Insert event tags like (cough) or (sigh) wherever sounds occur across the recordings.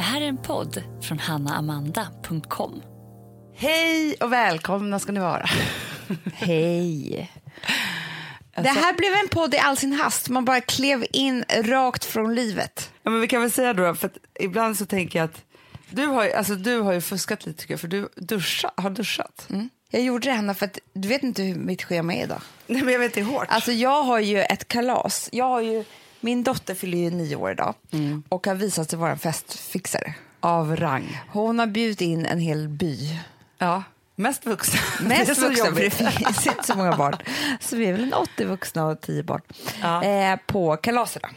Det här är en podd från hannaamanda.com. Hej och välkomna ska ni vara. (laughs) Hej. Det här blev en podd i all sin hast. Man bara klev in rakt från livet. Ja, men vi kan väl säga då, för ibland så tänker jag att du har, ju- alltså, du har ju fuskat lite tycker jag, för du duscha, har duschat. Jag gjorde det, Hanna, för att du vet inte hur mitt schema är idag. Nej men jag vet det är hårt. Alltså, jag har ju ett kalas. Jag har ju, min dotter fyller ju nio år idag och har visat sig vara en festfixare. Av rang. Hon har bjudit in en hel by. Ja, mest vuxna. (laughs) Det Mest så vuxna, för det finns inte så många barn. Så vi är väl en 80 vuxna och 10 barn Ja. eh, på kalaserna.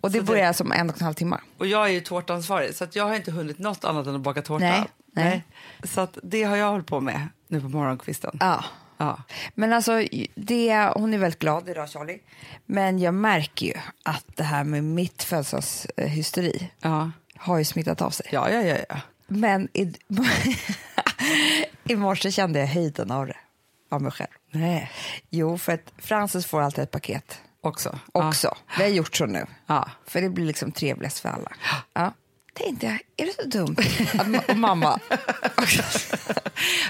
Och det Så det- börjar som en och en halv timme. Och jag är ju tårtansvarig så att jag har inte hunnit något annat än att baka tårta. Nej, nej. Så att det har jag hållit på med nu på morgonkvisten. Ja. Ja. Men alltså, det, hon är väldigt glad idag, Charlie. Men jag märker ju att det här med mitt födelsedagshysteri Ja. har ju smittat av sig. Ja, ja, ja, ja. Men i, (laughs) i morse kände jag höjden av det, av mig själv. Nej. Jo, för att Frances får alltid ett paket Också. också. Vi har gjort så nu. Ja. För det blir liksom trevligast för alla. Ja. Tänkte jag, är det så dumt (laughs) att ma- och mamma... (laughs)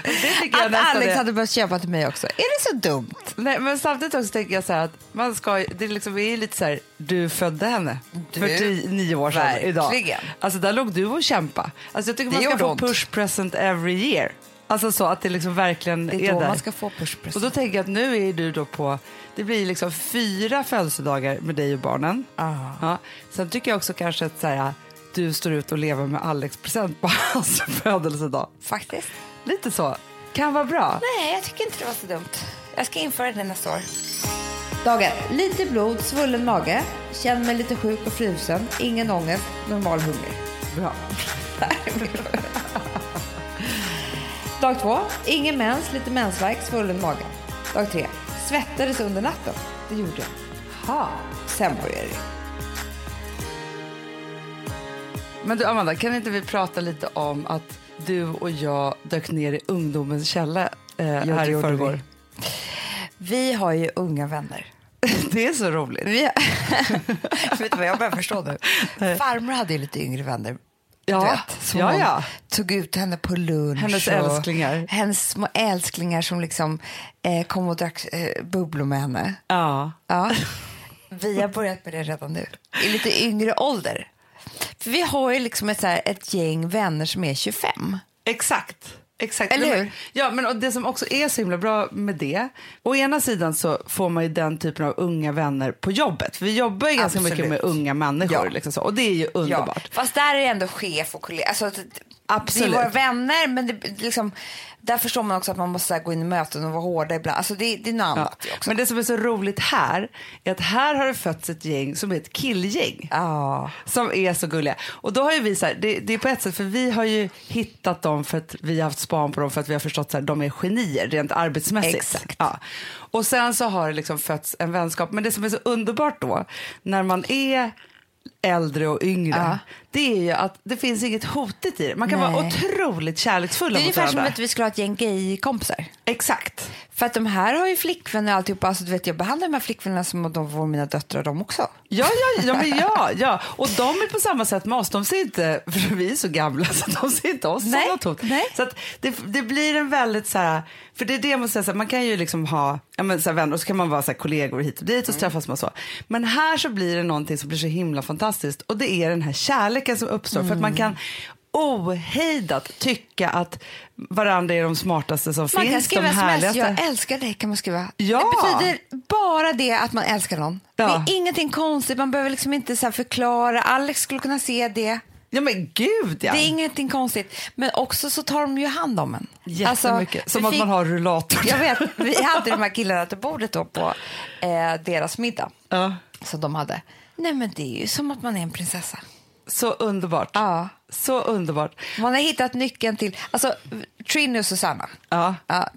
Det tycker jag att Alex är- hade börjat köpa till mig också. Är det så dumt? Nej, men samtidigt också tänker jag så här att man ska, det liksom är lite så här, du födde henne Du, för tio, nio år sedan verkligen. idag. Alltså där låg du och kämpa. Alltså jag tycker Det man ska få ont. push present every year. Alltså så att det liksom verkligen Det är, är då där. man ska få push Och present. då tänker jag att nu är du då på, det blir liksom fyra födelsedagar med dig och barnen. Ah. Ja. Sen tycker jag också kanske att så här, du står ut och lever med Alex present på (laughs) hans födelsedag. Faktiskt. Lite så. Kan vara bra. Nej, jag tycker inte det var så dumt. Jag ska införa det nästa år. Dagen. Lite blod, svullen mage, känner mig lite sjuk och frusen, ingen ångest, normal hunger. Bra. (laughs) Dag två. Ingen mens, lite mensvärk, svullen mage. Dag tre. Svettades under natten. Det gjorde jag. Ha. Sen började det. Men du Amanda, kan inte vi prata lite om att du och jag dök ner i ungdomens källa eh, här i förrgår? Vi har ju unga vänner. (laughs) Det är så roligt. Vi (laughs) Vet du vad jag börjar förstå nu? Farmor hade ju lite yngre vänner. Ja, vet, som ja, ja. tog ut henne på lunch. Hennes älsklingar. Hennes små älsklingar som liksom eh, kom och drack eh, bubblor med henne. Ja. Ja. Vi har börjat med det redan nu, i lite yngre ålder. För vi har ju liksom ett, så här, ett gäng vänner som är 25. Exakt. Exakt. Eller hur? Ja, men och det som också är så himla bra med det, å ena sidan så får man ju den typen av unga vänner på jobbet. För vi jobbar ju ganska Absolut. mycket med unga människor Ja. liksom så, och det är ju underbart. Fast där är det ändå chef och kollega. Alltså, Absolut. Vi är våra vänner, men det, liksom, där förstår man också att man måste gå in i möten och vara hårda ibland. Alltså, det, det är något Ja. annat det också. Men det som är så roligt här är att här har det fötts ett gäng som är ett killgäng. Ja. Som är så gulliga. Och då har ju vi så här, det, det är på ett sätt för vi har ju hittat dem för att vi har haft span på dem för att vi har förstått att de är genier rent arbetsmässigt. Exakt. Ja. Och sen så har det liksom fötts en vänskap. Men det som är så underbart då, när man är äldre och yngre, Ja. det är ju att det finns inget hotigt i det. Man kan vara Nej. otroligt kärleksfulla Det är mot ungefär som varandra. att vi skulle ha ett gäng gay-kompisar. Exakt. För att de här har ju flickvänner och alltihopa. Alltså, du vet, jag behandlar de här flickvännerna som om de vore mina döttrar de också. Ja, ja, ja, men ja, (laughs) ja. Och de är på samma sätt med oss. De ser inte, för vi är så gamla, så de ser inte oss Nej, som något hot. nej. Så att det, det blir en väldigt så här, för det är det jag måste säga, så här, man kan ju liksom ha ja, men, så här, vänner och så kan man vara så här, kollegor hit och dit och träffas man så. Men här så blir det någonting som blir så himla fantastiskt och det är den här kärleken som uppstår för att man kan ohejdat tycka att varandra är de smartaste som Man kan finns, skriva de sms, härligaste. jag älskar dig kan man skriva. Ja. Det betyder bara det att man älskar någon. Ja. Det är ingenting konstigt, man behöver liksom inte så förklara. Alex skulle kunna se det. Ja men gud ja. Det är ingenting konstigt. Men också så tar de ju hand om en. Jättemycket. Alltså, som att man fick- har rullator. Jag vet, (laughs) vi hade de här killarna till bordet då på eh, deras middag. Ja. Så de hade. Nej men det är ju som att man är en prinsessa. Så underbart. Ja. Så underbart. Man har hittat nyckeln till, alltså Trini och Susanna. Ja. Ja,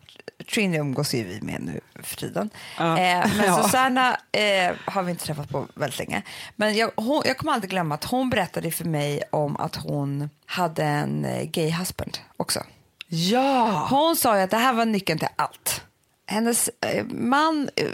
Trini umgås ju vi med nu för tiden. Ja. Eh, men (laughs) Ja. Susanna eh, har vi inte träffat på väldigt länge. Men jag, hon, jag kommer aldrig glömma att hon berättade för mig om att hon hade en eh, gay husband också. Ja. Hon sa ju att det här var nyckeln till allt. Hennes eh, man eh,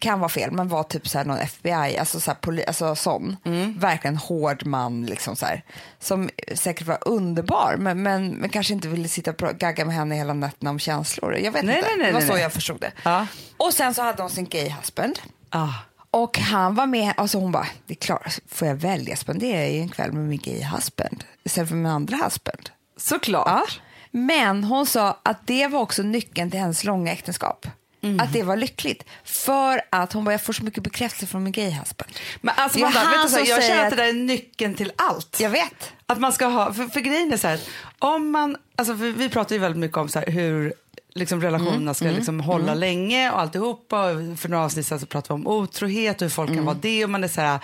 kan vara fel, men var typ så här någon FBI, alltså, så här, poli, alltså sån. Mm. Verkligen hård man, liksom så här, som säkert var underbar, men, men, men kanske inte ville sitta och gagga med henne hela nätterna om känslor. Jag vet Nej, inte, nej, nej, det var så jag förstod det. Ja. Och sen så hade hon sin gay husband. Ah. Och han var med, alltså hon bara, det är klart, får jag välja spendera ju en kväll med min gay husband istället för min andra husband. Såklart. Ja. Men hon sa att det var också nyckeln till hennes långa äktenskap. Mm. Att det var lyckligt. För att hon bara, jag får så mycket bekräftelse från min gay husband. Men alltså, Det är Amanda, han vet du, så, jag känner att att- det där är nyckeln till allt. Jag vet. Att man ska ha, för, för grejen är så här, om man, alltså för vi pratar ju väldigt mycket om så här, hur liksom relationerna Mm, ska liksom hålla länge och alltihopa. Och för några avsnitt sedan så pratade vi om otrohet och hur folk Mm. kan vara det och man är så här,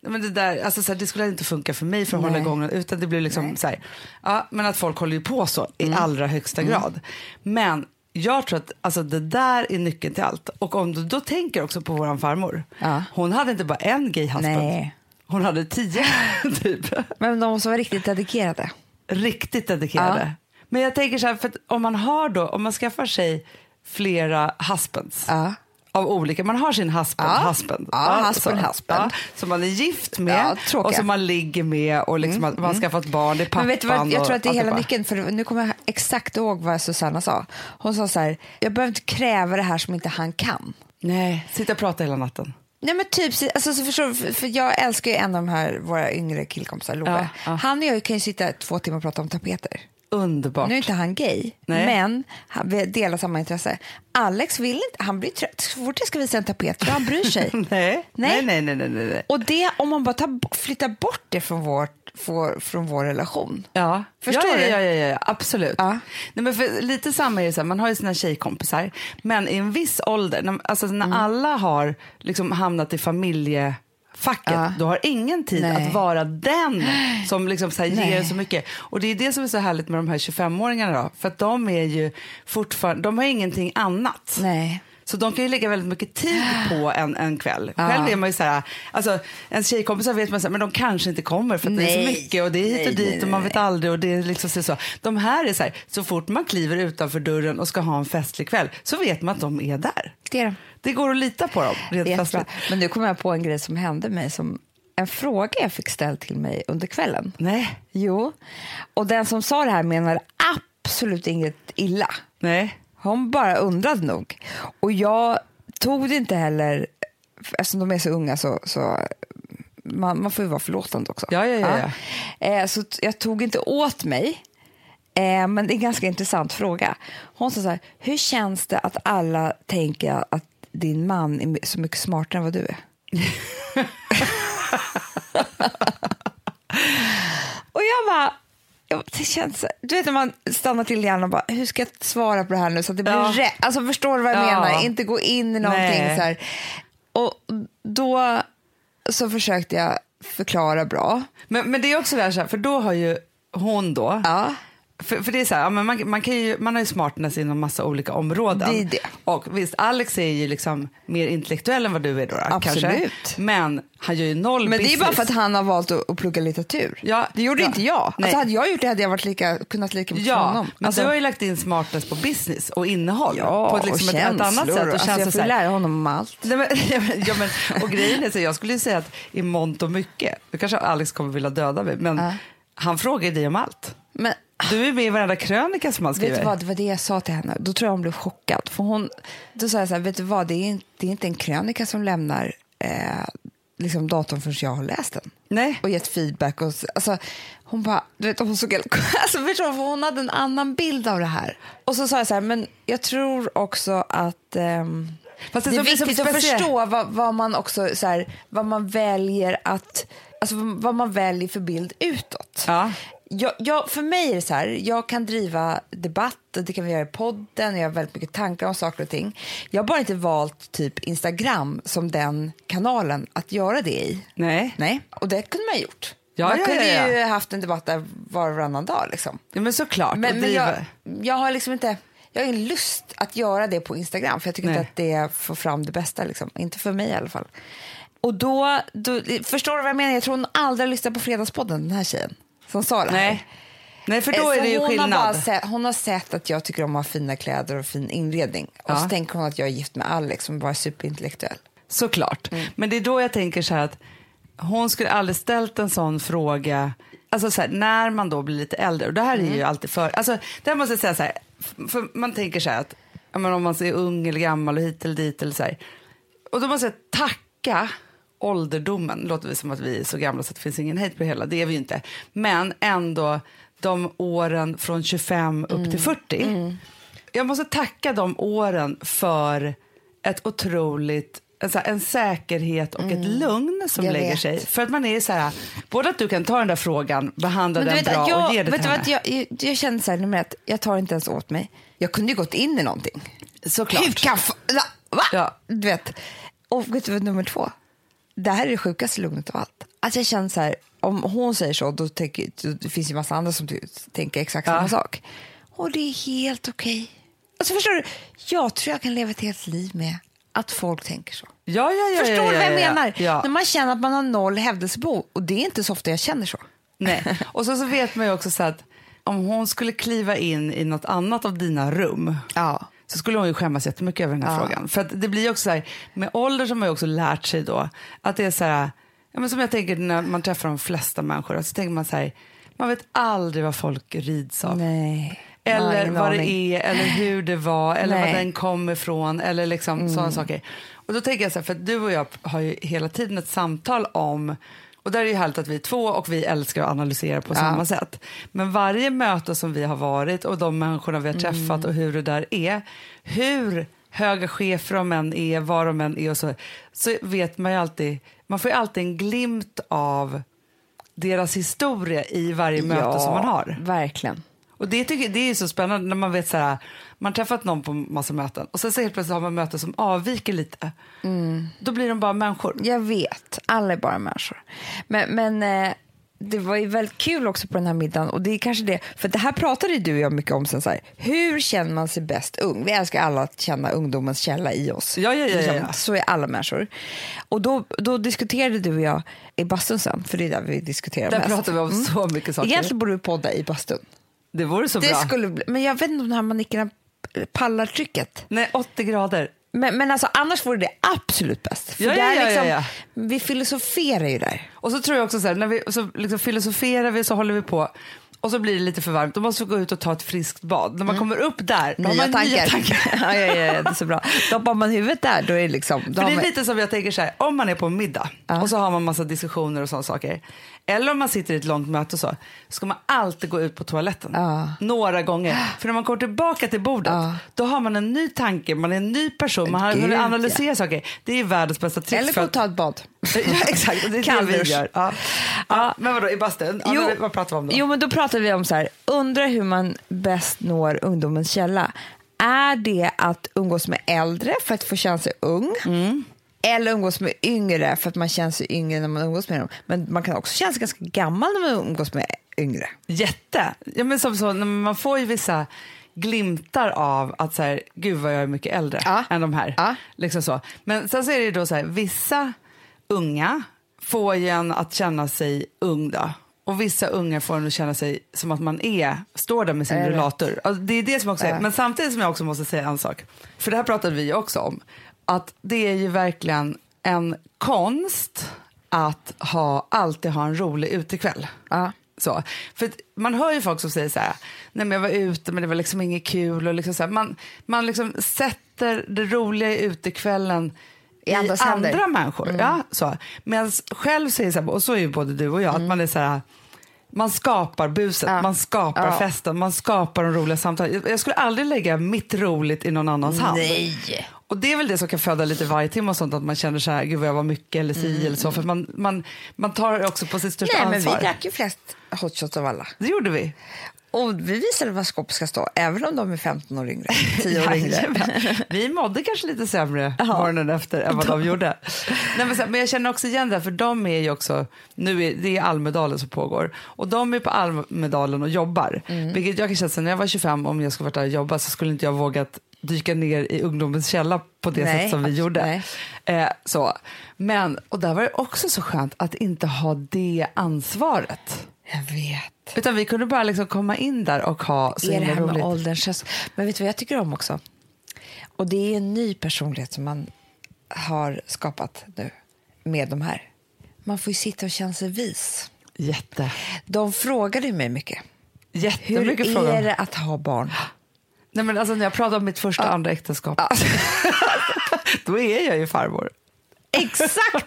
nej, men det, där, alltså så här, det skulle inte funka för mig för att hålla Nej. igång utan det blir liksom så här, ja, men att folk håller ju på så i Mm. allra högsta grad. Men jag tror att alltså, det där är nyckeln till allt. Och om du då tänker också på våran farmor. Ja. Hon hade inte bara en gay husband. Nej. Hon hade tio, (laughs) typ Men de måste vara riktigt dedikerade. riktigt dedikerade. Ja. Men jag tänker så här, för om man har då, om man skaffar sig flera husbands Ja. Av olika, man har sin husband, Ja. husband, Ja, husband, så, husband. Ja, som man är gift med Ja. Mm, och som man ligger med och liksom att man har skaffat barn, det är pappan Men vet du vad, jag tror att det är hela nyckeln, för nu kommer jag exakt ihåg vad Susanna sa. Hon sa så här, jag behöver inte kräva det här som inte han kan. Nej, sitta och prata hela natten. Nej men typ, alltså, så förstår, för jag älskar ju en av de här, våra yngre killkompisar, Love. Ja, ja. Han och jag kan ju sitta två timmar och prata om tapeter. Underbart. Nu är inte han gay, Nej. men vi delar samma intresse. Alex vill inte, han blir trött så fort jag ska visa en tapet för han bryr sig. (laughs) nej. Nej. Nej. nej, nej, nej. Och det, om man bara tar, flyttar bort det från vår, vår, från vår relation. Ja, Förstår ja, du? Ja, ja, ja, ja absolut. Ja. Nej, men för lite samma är det så här, man har ju sina tjejkompisar, men i en viss ålder, när, alltså när Mm. alla har liksom hamnat i familjefacket, Ja. då har ingen tid Nej. att vara den som liksom så ger så mycket. Och det är det som är så härligt med de här 25-åringarna då, för att de är ju fortfarande, de har ingenting annat. Nej. Så de kan ju lägga väldigt mycket tid på en, en kväll. Själv är man ju så här, alltså ens tjejkompisar vet man så här, men de kanske inte kommer för att det är Nej. så mycket och det är hit och Nej, dit nej, och man nej, vet aldrig och det är liksom så. De här är så här, så fort man kliver utanför dörren och ska ha en festlig kväll så vet man att de är där. Det är det. Det går att lita på dem rent. Men nu kommer jag på en grej som hände mig som en fråga jag fick ställd till mig under kvällen. Nej, Jo, och den som sa det här menade absolut inget illa. nej. Hon bara undrade nog. Och jag tog det inte heller, eftersom de är så unga så, så man, man får ju vara förlåtande också. Ja, ja, ja, Eh, så jag tog inte åt mig. Eh, men det är en ganska intressant fråga. Hon sa så här, hur känns det att alla tänker att din man är så mycket smartare än vad du är? (laughs) och jag bara, ja, det känns, du vet när man stannar till hjärnan och bara, hur ska jag svara på det här nu så att det blir Ja. rätt? Alltså förstår du vad jag Ja. menar? Inte gå in i någonting Nej. så här. Och då så försökte jag förklara bra. Men, men det är också där så här, för då har ju hon då, Ja. För, för det är så här, man, man, kan ju, man har ju smartness inom massa olika områden. Det är det. Och visst, Alex är ju liksom mer intellektuell än vad du är då, då kanske. Absolut. Men han gör ju noll Men det är business. bara för att han har valt att, att plugga litteratur. Ja, det gjorde ja. inte jag. Nej. Alltså, hade jag gjort det hade jag varit lika, kunnat lika mycket som Ja, honom. men Alltså, du har ju lagt in smartness på business och innehåll. ja, på ett, liksom och ett, ett känslor. annat sätt. Och alltså, jag så får lära honom om allt. Nej, (laughs) men, ja, men, och grejen är så, jag skulle ju säga att i mångt och mycket, nu kanske Alex kommer vilja döda mig, men Ja. han frågar dig om allt. Men Du är med i varenda krönika som han skriver. vet du vad, det var det jag sa till henne. Då tror jag hon blev chockad. För hon, då sa jag så här, vet du vad, det är, inte, det är inte en krönika som lämnar eh, liksom datorn förrän jag har läst den. Nej. Och gett feedback. Och, alltså, hon bara, du vet, hon såg helt, (laughs) alltså, förstår du, för hon hade en annan bild av det här. Och så sa jag så här, men jag tror också att ehm, Fast det är blir så viktigt att förstå vad, vad man också så här, vad man väljer att alltså vad man väljer för bild utåt. Ja. Jag, jag, för mig är det så här, jag kan driva debatt, och det kan vi göra i podden, jag har väldigt mycket tankar om saker och ting. Jag har bara inte valt typ Instagram som den kanalen att göra det i. Nej. Nej, och det kunde man ha gjort. Ja, man ja, kunde ja, ju haft en debatt där var och varannan dag. Liksom. Ja, men såklart. Men, men jag, jag har liksom inte jag har ingen lust att göra det på Instagram för jag tycker Nej. inte att det får fram det bästa. Liksom. Inte för mig i alla fall. Och då, då, förstår du vad jag menar? Jag tror hon aldrig har lyssnat på Fredagspodden, den här tjejen som sa det här. Nej. Nej, för då Eh, är så det ju hon Har sett, hon har sett att jag tycker om att ha fina kläder och fin inredning. Och Ja. så tänker hon att jag är gift med Alex som bara är superintellektuell. Såklart. Men det är då jag tänker så här att hon skulle aldrig ställt en sån fråga, alltså så här, när man då blir lite äldre. Och det här är ju alltid för, alltså det här måste jag säga så här, för man tänker så här att om man är ung eller gammal och hit eller dit eller så här. Och då måste jag tacka ålderdomen, låter vi som att vi är så gamla så att det finns ingen hejt på det hela, det är vi ju inte. Men ändå de åren från 25 upp till 40. Jag måste tacka de åren för ett otroligt en, så här, en säkerhet och ett lugn som Jag lägger vet. sig. För att man är så här, både att du kan ta den där frågan, behandla den vet, bra jag, och ge det till henne. vad, jag, jag, kände så här, nummer ett, jag tar inte ens åt mig. Jag kunde ju gått in i någonting. Såklart. Hur kan? Va? Ja. Du vet. Och vet du vad nummer två? Det här är det sjukaste lugnet av allt. Alltså jag känner så här, om hon säger så, då tänker, då, det finns ju massa andra som tänker exakt Ja. samma sak. Och det är helt okej. Alltså förstår du, jag tror jag kan leva ett helt liv med att folk tänker så. Ja, ja, ja, Förstår ja, du ja, vad jag ja, ja. menar? Ja. När man känner att man har noll hävdelsebehov. Och det är inte så ofta jag känner så. Nej. (laughs) Och så, så vet man ju också så att om hon skulle kliva in i något annat av dina rum Ja. Så skulle hon ju skämmas jättemycket över den här Ja. frågan. För att det blir också så här, med ålder så har man ju också lärt sig då att det är så här, ja, men som jag tänker när man träffar de flesta människor, så tänker man så här, man vet aldrig vad folk rids av. Nej. Eller ingen vad aning. det är, eller hur det var, eller Nej. var den kom ifrån, eller liksom sådana saker. Och då tänker jag så här, för du och jag har ju hela tiden ett samtal om, och där är det ju härligt att vi är två och vi älskar att analysera på samma sätt. Men varje möte som vi har varit och de människorna vi har träffat och hur det där är, hur höga chefer de än är, var de än är och så, så vet man ju alltid, man får ju alltid en glimt av deras historia i varje möte som man har. verkligen. Och det, tycker, det är så spännande när man vet så här, man träffat någon på massa möten och sen så helt plötsligt har man möten som avviker lite. Då blir de bara människor. Jag vet, alla är bara människor. Men, men eh, det var ju väldigt kul också på den här middagen och det är kanske det, för det här pratade du och jag mycket om sen så här, hur känner man sig bäst ung? Vi älskar alla att känna ungdomens källa i oss. Ja, ja, ja, ja, ja. Så är alla människor. Och då, då diskuterade du och jag i bastun sen, för det är där vi diskuterar Där mest. pratar vi om så mycket saker. Egentligen borde vi podda i bastun. Det vore så Det bra. skulle bli, men jag vet inte om de här manikerna pallar trycket. Nej, 80 grader. Men, men alltså, annars vore det absolut bäst. För Ja, ja, där ja, liksom, ja, Vi filosoferar ju där. Och så tror jag också så här, när vi så liksom filosoferar vi så håller vi på och så blir det lite för varmt. Då måste vi gå ut och ta ett friskt bad. När man kommer upp där, då har Nya man tankar. nya tankar. (laughs) ja, ja, ja, det är så bra. Doppar man huvudet där, då är det liksom... För har det är man, lite som jag tänker så här, om man är på en middag och så har man massa diskussioner och sådana saker. Eller om man sitter i ett långt möte och så, ska man alltid gå ut på toaletten. Ja. Några gånger. (gasps) För när man kommer tillbaka till bordet, Ja. då har man en ny tanke, man är en ny person, man har Gud, hunnit ja. analysera saker. Det är världens bästa trick. eller gå och ta ett bad. (laughs) Ja, exakt, det är det vi gör. Ja. Ja. Men vadå, i bastun? Ja, Jo, vad pratar vi om då? Jo, men då pratar vi om så här, undrar hur man bäst når ungdomens källa. Är det att umgås med äldre för att få känna sig ung? Mm. Eller umgås med yngre för att man känner sig yngre när man umgås med dem. Men man kan också känna sig ganska gammal när man umgås med yngre. Jätte. Ja, men som så, man får ju vissa glimtar av att så här, gud vad jag är mycket äldre Ja. än de här. Ja. Liksom så. Men sen så är det ju då så här, vissa unga får ju en att känna sig ung då. Och vissa unga får en att känna sig som att man är, står där med sin rullator. Alltså, det är det som också är. Men samtidigt som jag också måste säga en sak. För det här pratade vi också om. Att det är ju verkligen en konst att ha, alltid ha en rolig utekväll. Ja. Så. För man hör ju folk som säger så här, nej men jag var ute men det var liksom inget kul. Och liksom så här, man man liksom sätter det roliga i utekvällen I i, andra händer. människor. Ja, så. Medan själv säger så här, och så är ju både du och jag, att man är så här, man skapar buset, Ja. man skapar Ja. festen, man skapar de roliga samtalen. Jag- skulle aldrig lägga mitt roligt i någon annans hand. Nej. Och det är väl det som kan föda lite vargtimme och sånt, att man känner så här, gud vad jag var mycket eller si eller så. För man, man, man tar också på sitt största Mm. Nej, men vi ansvar. drack ju flest hot shots av alla. Det gjorde vi. Och vi visade var skåpet ska stå, även om de är 15 år yngre, 10 år yngre. (laughs) Vi mådde kanske lite sämre morgonen efter än vad de gjorde. Nej, men, men jag känner också igen det, för de är ju också, nu är det är Almedalen som pågår, och de är på Almedalen och jobbar. Mm. Vilket jag kan känna, så när jag var 25, om jag skulle varit där och jobbat så skulle inte jag vågat dyka ner i ungdomens källa på det Nej, sätt som vi gjorde. Eh, så. Men, och där var det också så skönt att inte ha det ansvaret. Jag vet. Utan vi kunde bara liksom komma in där och ha så är det här med roligt. åldern. känns- Men vet du vad jag tycker om också? Och det är en ny personlighet som man har skapat nu med de här. Man får ju sitta och känna sig vis. Jätte. De frågade ju mig mycket. Hur Jättemycket frågor. är det att ha barn? Nej, men alltså, när jag pratar om mitt första och andra äktenskap, (laughs) då är jag ju farmor. Exakt!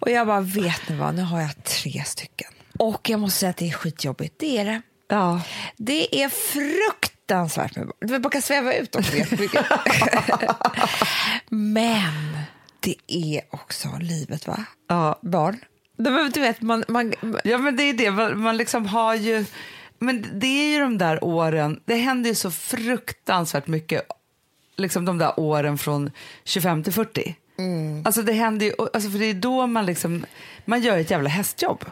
Och jag bara, vet ni vad, nu har jag tre stycken. Och jag måste säga att det är skitjobbigt. Det är det. Ja. Det är fruktansvärt med barn. Bara kan sväva ut också jättemycket. (laughs) Men det är också livet, va? Ja. Barn. Vet, Du vet, man, man, ja, men det är det. Man, man liksom har ju... Men det är ju de där åren, det händer ju så fruktansvärt mycket, liksom de där åren från 25 till 40. Alltså det händer ju, alltså för det är då man liksom, man gör ett jävla hästjobb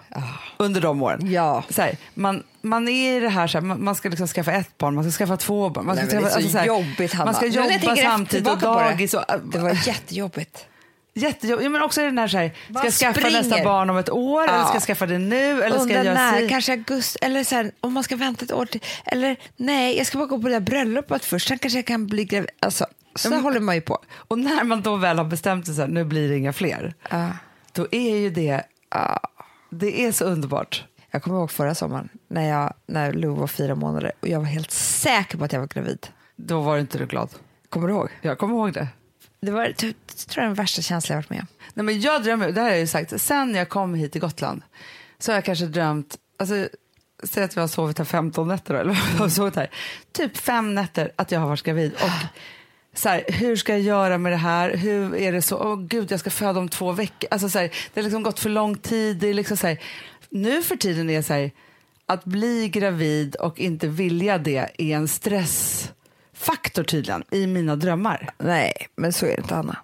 under de åren. Ja. Så här, man, man är i det här, så här man, man ska liksom skaffa ett barn, man ska skaffa två barn. Man ska Nej, men det är skaffa, så, alltså här, jobbigt, Hanna. Man ska jobba samtidigt och dagis. Och, det var jättejobbigt. Jättejobbigt. Ja, men också den här, så här ska jag skaffa springer. nästa barn om ett år eller Ja. ska jag skaffa det nu? Eller ska jag göra när, kanske augusti, eller så här, om man ska vänta ett år till. Eller nej, jag ska bara gå på det där bröllopet först, sen kanske jag kan bli gravid. Alltså, så men- håller man ju på. Och när man då väl har bestämt sig så här, nu blir det inga fler, Ja. då är ju det, det är så underbart. Jag kommer ihåg förra sommaren när, jag, när Lou var fyra månader och jag var helt säker på att jag var gravid. Då var inte du glad. Kommer du ihåg? Jag kommer ihåg det. Det var tror jag, den värsta känslan jag varit med om. Nej, men jag drömmer, det här har jag ju sagt, sen jag kom hit till Gotland så har jag kanske drömt, alltså, säg att vi har sovit här 15 nätter då, eller vad vi har sovit här, typ fem nätter att jag har varit gravid. Och så här, hur ska jag göra med det här? Hur är det så? Åh gud, jag ska föda om två veckor. Alltså, så här, det har liksom gått för lång tid. Det är liksom så här, nu för tiden är det så här, att bli gravid och inte vilja det är en stressfaktor tydligen i mina drömmar. Nej, men så är det inte, Anna.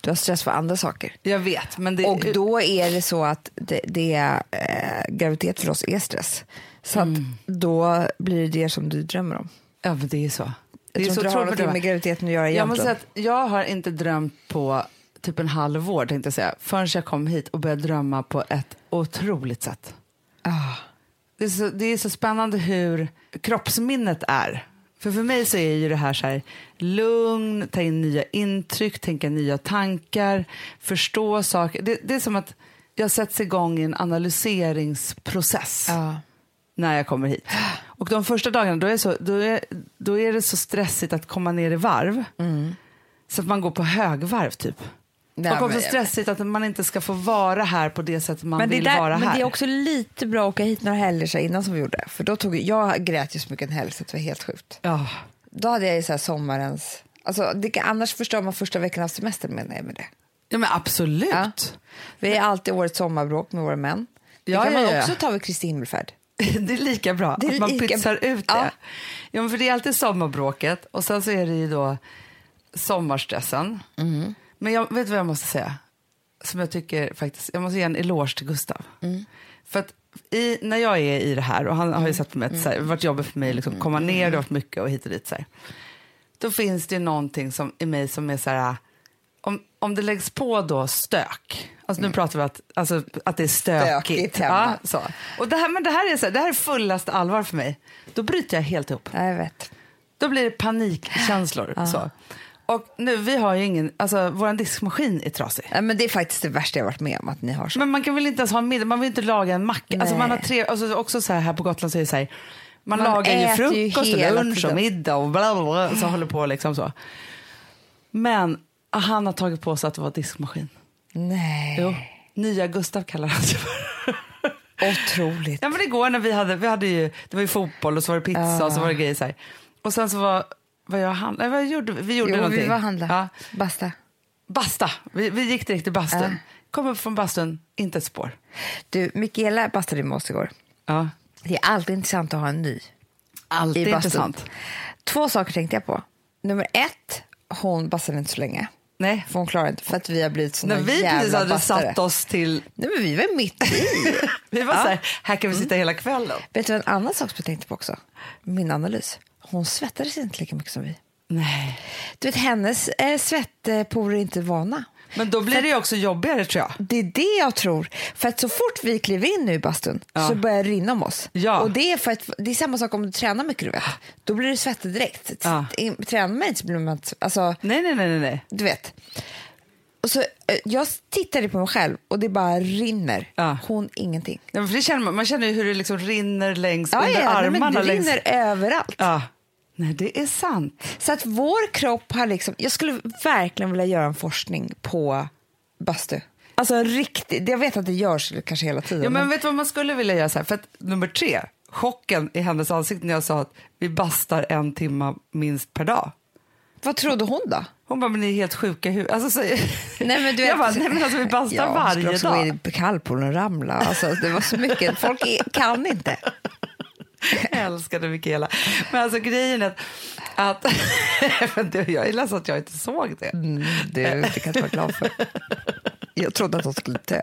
Du har stress för andra saker. Jag vet, men det Och då är det så att det, det är, eh, graviditet för oss är stress. Så att då blir det det som du drömmer om. Ja, men det är så. Det Jag är tror inte det har bra. med graviditeten att göra Jag måste egentligen. säga att jag har inte drömt på typ en halvår tänkte jag säga, förrän jag kom hit och började drömma på ett otroligt sätt. Ah. Det är så, det är så spännande hur kroppsminnet är. För för mig så är ju det här så här lugn, ta in nya intryck, tänka nya tankar, förstå saker. Det, det är som att jag sätts igång i en analyseringsprocess Ja. När jag kommer hit. Och de första dagarna då är, så, då är, då är det så stressigt att komma ner i varv. Så att man går på högvarv typ. Nej, och också men- stressigt att man inte ska få vara här på det sätt man Men det, vill där, vara men här. det är också lite bra att åka hit några helger innan som vi gjorde. För då tog jag grät ju så mycket en helg så det var helt sjukt. Ja. Då hade jag ju så här sommarens... Alltså, det kan, annars förstör man första veckan av semestern menar jag med det. ja, men absolut. Ja. Vi är alltid årets sommarbråk med våra män. Det Ja, kan man ja. också ta vid Kristi himmelfärd. (laughs) Det är lika bra Det är att man lika- pytsar ut det. Ja. Ja. för det är alltid sommarbråket och sen så är det ju då sommarstressen. Mm. Men jag vet vad jag måste säga? Som jag tycker faktiskt, jag måste ge en eloge till Gustav. Mm. För att i, när jag är i det här, och han har ju sett på mig att så här, det har varit jobbigt för mig att liksom, komma ner, det har varit mycket och hit och dit. Så här. Då finns det någonting som, i mig som är så här, om, det läggs på då stök, alltså nu pratar vi att, alltså, att det är stökigt. Stökigt hemma. Ja, så. Och det, här, men det, här är så här, det här är fullaste allvar för mig. Då bryter jag helt ihop. Ja, jag vet. Då blir det panikkänslor. Så. Och nu, vi har ju ingen, alltså vår diskmaskin är trasig. Ja, men det är faktiskt det värsta jag varit med om att ni har så. Men man kan väl inte ens ha middag, man vill inte laga en macka. Alltså Nej. man har tre, alltså också så här, här på Gotland så är det så här, man, Man lagar ju äter ju frukost och lunch och middag och bla bla bla, så (clears throat) håller på liksom så. Men han har tagit på sig att det var diskmaskin. Nej, Jo. Nya Gustav kallar han sig för. otroligt. Ja men igår när vi hade, vi hade ju, det var ju fotboll och så var det pizza och så var det grejer så här. Och sen så var, vad jag handlade, vad gjorde vi? Vi gjorde Jo, någonting. vi var handla. Ja. Basta. Basta, vi, vi gick direkt till bastun. Ja. Kom upp från bastun, inte ett spår. Du, Mikaela bastade med oss igår. Ja. Det är alltid intressant att ha en ny Alltid intressant. Två saker tänkte jag på. Nummer ett, hon bastade inte så länge. Nej. För hon klarade inte, för att vi har blivit såna När vi jävla precis hade bastare. satt oss till, Nej, men vi var mitt i. (laughs) vi var Ja. så här, här kan vi sitta hela kvällen. Vet du en annan sak som jag tänkte på också? Min analys. Hon svettades inte lika mycket som vi. Nej. Du vet, hennes eh, svettporer är inte vana. Men då blir det också jobbigare tror jag. Det är det jag tror. För att så fort vi kliver in nu i bastun Ja. så börjar det rinna om oss. Ja. Och det är, för att, det är samma sak om du tränar mycket, du vet. Då blir du svettig direkt. Ja. Tränar man inte så blir man. Alltså, Nej, nej, nej, nej, du vet. Och så, eh, jag tittade på mig själv och det bara rinner. Ja. Hon ingenting. Ja, för det känner man, man känner ju hur det liksom rinner längs Ja, under ja, nej, men armarna. det längs... rinner överallt. Ja. Nej, det är sant. Så att vår kropp har liksom, jag skulle verkligen vilja göra en forskning på bastu. Alltså en riktig, jag vet att det görs kanske hela tiden. Ja, men vet du vad man skulle vilja göra? Så här? För att, nummer tre, chocken i hennes ansikte när jag sa att vi bastar en timme minst per dag. Vad trodde hon då? Hon bara, men ni är helt sjuka i huvudet. Alltså, så... Nej, men du (laughs) jag vet- bara, nej men alltså vi bastar Ja, varje skulle också dag. gå in i kallpoolen och ramla. Alltså, det var så mycket. Folk kan inte. Jag älskade Mikaela. Men alltså grejen är att... att (laughs) jag är ledsen att jag inte såg det. Mm, du, det kan du vara glad för. Jag trodde att hon skulle dö.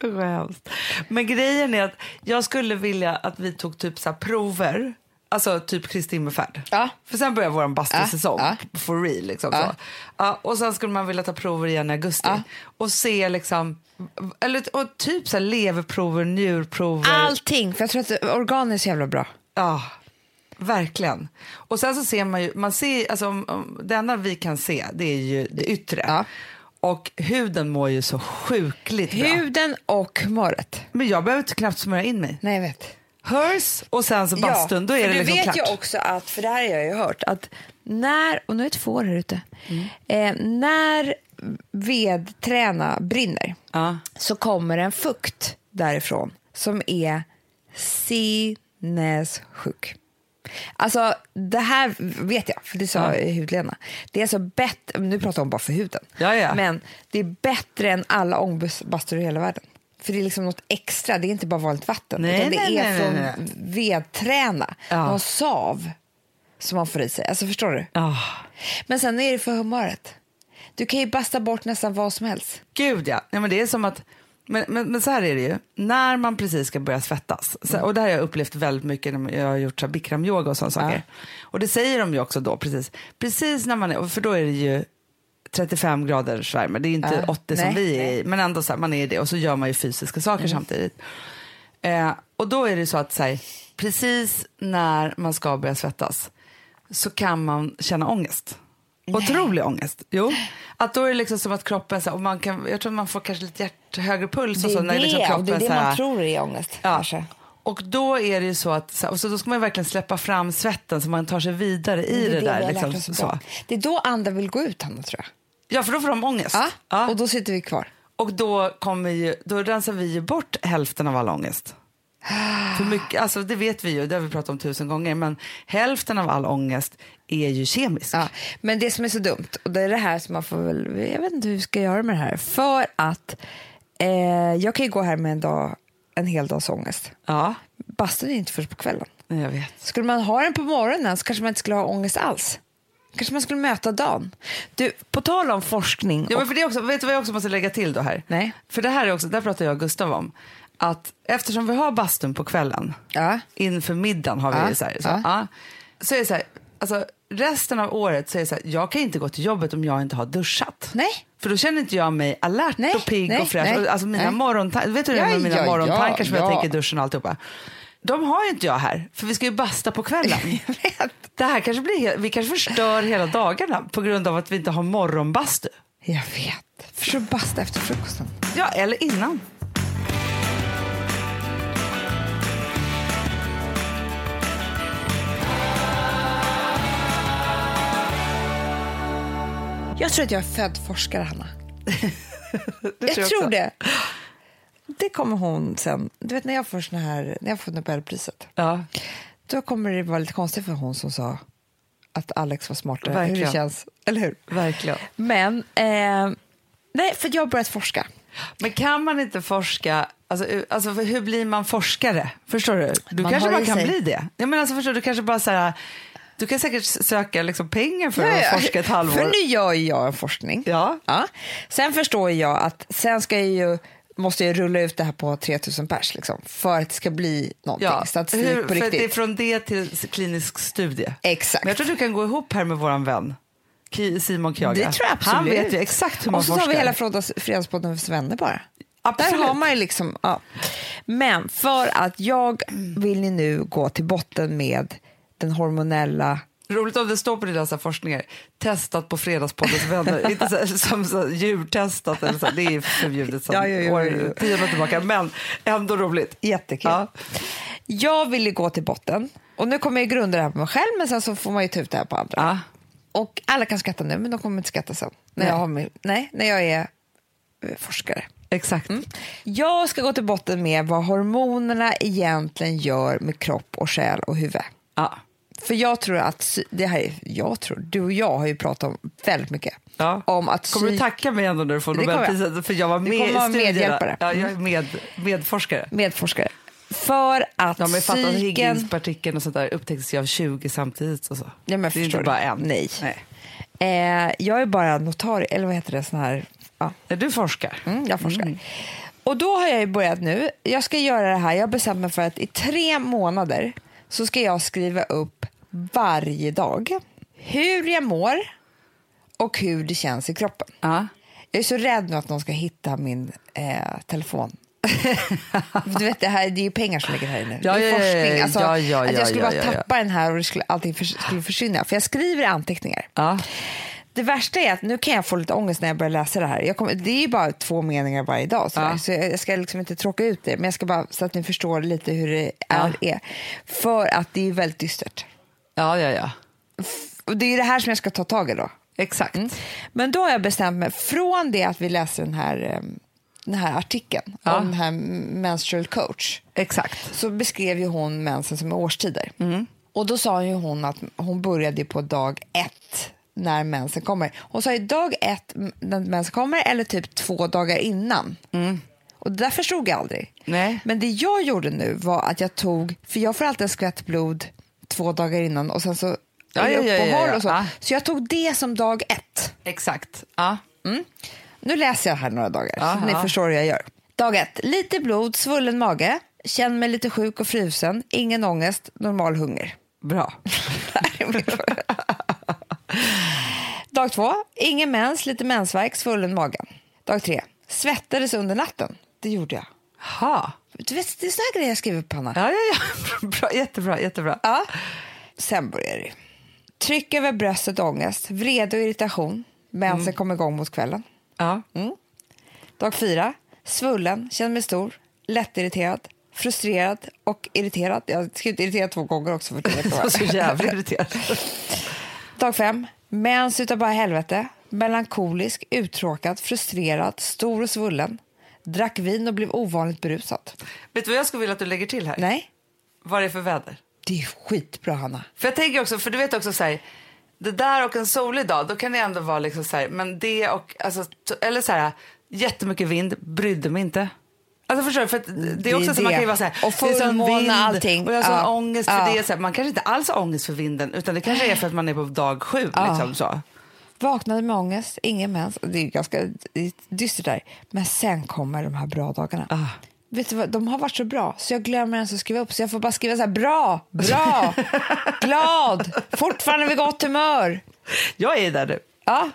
Hemskt. Men grejen är att jag skulle vilja att vi tog typ så prover. Alltså typ Kristi himmelfärd. Ja. För sen börjar vår bastusäsong. Ja, For real. Liksom, Ja. så. Och sen skulle man vilja ta prover igen i augusti. Och se liksom... Eller, och typ så här leverprover, njurprover. Allting, för jag tror att organ är så jävla bra. Ja, verkligen. Och sen så ser man ju, man ser, alltså, om, om, det enda vi kan se det är ju det yttre. Och huden mår ju så sjukligt bra. Huden och humöret. Men jag behöver inte knappt smörja in mig. Nej, jag vet. Hörs och sen så bastun, då är det du liksom vet klart. ju också att, för det här har jag ju hört, att när, och nu är det ett får här ute, eh, när vedträna brinner Ja. så kommer en fukt därifrån som är sinnessjuk. Alltså det här vet jag, för det sa Ja. hudlena. Det är så bättre, nu pratar hon bara för huden, Ja, ja. men det är bättre än alla ångbastur i hela världen. För det är liksom något extra, det är inte bara vanligt vatten. Nej, utan det nej, är nej, från nej, vedträna, Ja. någon sav som man får i sig. Alltså förstår du? Ah, Men sen är det för humöret. Du kan ju basta bort nästan vad som helst. gud ja. ja men det är som att, men, men, men så här är det ju, när man precis ska börja svettas, så, och det här har jag upplevt väldigt mycket när jag har gjort så bikramyoga och sådana saker. Och det säger de ju också då precis, precis när man är, för då är det ju 35 graders värme, det är inte Ja, 80 som nej, vi är i, men ändå så här, man är i det och så gör man ju fysiska saker samtidigt. Eh, och då är det så att så här, precis när man ska börja svettas så kan man känna ångest. Otrolig ångest. Jo. Att då är det liksom som att kroppen, så här, och man kan, jag tror man får kanske lite hjärt, högre puls. Det och så, när det, liksom kroppen, det är det så här, man tror är ångest. Ja. Kanske. Och då är det ju så att, och så då ska man verkligen släppa fram svetten så man tar sig vidare i det, vi har där. Liksom, så. Det är då andra vill gå ut, Hanna, tror jag. Ja, för då får de ångest. Ja, Ja. Och då sitter vi kvar. Och då, kommer ju, då rensar vi ju bort hälften av all ångest. För mycket, alltså det vet vi ju, det har vi pratat om tusen gånger, men hälften av all ångest är ju kemisk. Ja, men det som är så dumt, och det är det här som man får väl, jag vet inte hur vi ska göra med det här, för att eh, jag kan ju gå här med en dag, en hel dags ångest. Ja, Bastun är inte först på kvällen. jag vet. Skulle man ha den på morgonen så kanske man inte skulle ha ångest alls. Kanske man skulle möta dagen. Du, på tal om forskning. Ja, men för det också, vet du vad jag också måste lägga till då här? Nej. För det här är också, där pratar jag och Gustav om, att eftersom vi har bastun på kvällen, Ja. inför middagen har vi Ja, så här, så, ja. ja. så är det så här, alltså resten av året så är det så här, jag kan inte gå till jobbet om jag inte har duschat. Nej. För då känner inte jag mig alert Nej, och pigg och fräsch. nej, alltså mina nej. morgontankar, vet du hur det är Ja, med mina ja, morgontankar som ja, jag ja. tänker i duschen och alltihopa? De har ju inte jag här, för vi ska ju basta på kvällen. (laughs) det här kanske blir, vi kanske förstör hela dagarna på grund av att vi inte har morgonbastu. Jag vet. Du, basta efter frukosten. Ja, eller innan. Jag tror att jag är född forskare, Hanna. (laughs) Det jag jag tror det. Det kommer hon sen. Du vet när jag får, såna här, när jag får Nobelpriset. Ja. Då kommer det vara lite konstigt för hon som sa att Alex var smartare. Hur Verkligen. det känns, eller hur? Verkligen. Men, eh, nej, för jag har börjat forska. Men kan man inte forska, alltså, alltså hur blir man forskare? Förstår du? Du Man kanske bara kan sig. bli det. Jag menar, alltså, förstår du, du kanske bara så här, du kan säkert söka liksom, pengar för Ja, att ja. forska ett halvår. För nu gör jag en forskning. Ja. Sen förstår jag att sen ska jag ju, måste jag rulla ut det här på 3000 pers liksom, för att det ska bli någonting. Ja, Statistik hur, på riktigt. det är från det till klinisk studie. Exakt. Men jag tror du kan gå ihop här med våran vän Simon Kjaga. Det tror jag absolut. Han vet ju exakt hur man Och så forskar. vi hela fredags, Fredagspodden för vänner bara. Absolut. Där har man ju liksom, ja. Men för att jag vill ju nu gå till botten med den hormonella Roligt om det står på dina så forskningar, testat på Fredagspoddens vänner, (laughs) inte så, som så djurtestat eller så, det är förbjudet sedan Ja, ja, ja, år- tio år tillbaka, men ändå roligt. Jättekul. Ja. Jag vill ju gå till botten. Och nu kommer jag grunda det här på mig själv, men sen så får man ju ta ut det här på andra. Ja. Och alla kan skratta nu, men de kommer inte skratta sen. När, Nej. jag, har min, nej, när jag är eh, forskare. Exakt. Jag ska gå till botten med vad hormonerna egentligen gör med kropp och själ och huvud. Ja. För jag tror att, det här är, jag tror, du och jag har ju pratat om väldigt mycket. Ja. Om att Kommer du tacka mig ändå när du får. Nobelpriset? För jag var med i medhjälpare. Ja, jag är med, medforskare. medforskare. För att Ja, men fattar att psyken... Higginspartikeln och sånt där upptäcktes ju av 20 samtidigt. Och så. Ja, men det är inte du? bara en. Nej. Nej. Eh, jag är bara notarie, eller vad heter det? Sån här, ja. Du forskar. Mm, jag forskar. Och då har jag ju börjat nu. Jag ska göra det här. Jag har bestämt mig för att i tre månader så ska jag skriva upp varje dag hur jag mår och hur det känns i kroppen. Ja. Jag är så rädd nu att någon ska hitta min eh, telefon. (laughs) du vet, det, här, det är ju pengar som ligger här inne. Ja, det är forskning. Alltså, ja, ja, att jag skulle bara tappa den här och det skulle, allting för, skulle försvinna. För jag skriver anteckningar. Det värsta är att nu kan jag få lite ångest när jag börjar läsa det här. Kommer, det är ju bara två meningar varje dag, sådär. Så jag, jag ska liksom inte tråka ut det. Men jag ska bara så att ni förstår lite hur det är. är. För att det är väldigt dystert. Ja, ja, ja. Och det är det här som jag ska ta tag i då. Exakt. Men då har jag bestämt mig, från det att vi läste den här, eh, den här artikeln Ja. om den här menstrual coach Exakt. så beskrev ju hon mensen som årstider. Mm. Och då sa ju hon att hon började på dag ett när mensen kommer. Hon sa ju dag ett när mensen kommer eller typ två dagar innan. Och det där förstod jag aldrig. Mm. Nej. Men det jag gjorde nu var att jag tog, för jag får alltid en skvätt blod två dagar innan och sen så Ja, ja, ja, ja, och så. Ja. Så jag tog det som dag ett. Exakt. Ja. Nu läser jag här några dagar, Ja, så ni förstår hur jag gör. Dag ett, lite blod, svullen mage, känner mig lite sjuk och frusen, ingen ångest, normal hunger. Bra. (laughs) Dag två, ingen mens, lite mensvärk, svullen magen. Dag tre, svettades under natten. Det gjorde jag. Ha. Du vet, det är såna här grejer jag skriver på, Hanna. Ja, ja, ja. (laughs) Bra, jättebra, jättebra. Ja. Sen börjar det. Tryck över bröstet och ångest, vrede och irritation. Mensen Mm. kom igång mot kvällen. Ja. Dag fyra, svullen, känner mig stor, lättirriterad, frustrerad och irriterad. Jag har skrivit irriterad två gånger också. För (laughs) det var så jävla (laughs) irriterad. Dag fem, mens utav bara helvete, melankolisk, uttråkad, frustrerad, stor och svullen. Drack vin och blev ovanligt berusad. Vet du vad jag skulle vilja att du lägger till här? Nej, Vad är det för väder? det är skitbra, Hanna. För jag tänker också, för du vet också så här, det där och en solig dag, då kan det ändå vara liksom så här, men det och, alltså, eller så här, jättemycket vind, brydde mig inte. Alltså förstår du? För det är också är så, man det. kan ju vara så här, Och det fullmåne, allting. Och jag har sån Ja. ångest för Ja. det. Så här, man kanske inte alls har ångest för vinden, utan det kanske är för att man är på dag sju. Ja. Liksom, så. Vaknade med ångest, ingen mens. Det är ganska dystert där. Men sen kommer de här bra dagarna. Ah. Vet du vad, de har varit så bra så jag glömmer ens att skriva upp. Så jag får bara skriva så här, bra, bra, (laughs) glad, fortfarande vid gott humör. Jag är där nu. Ja.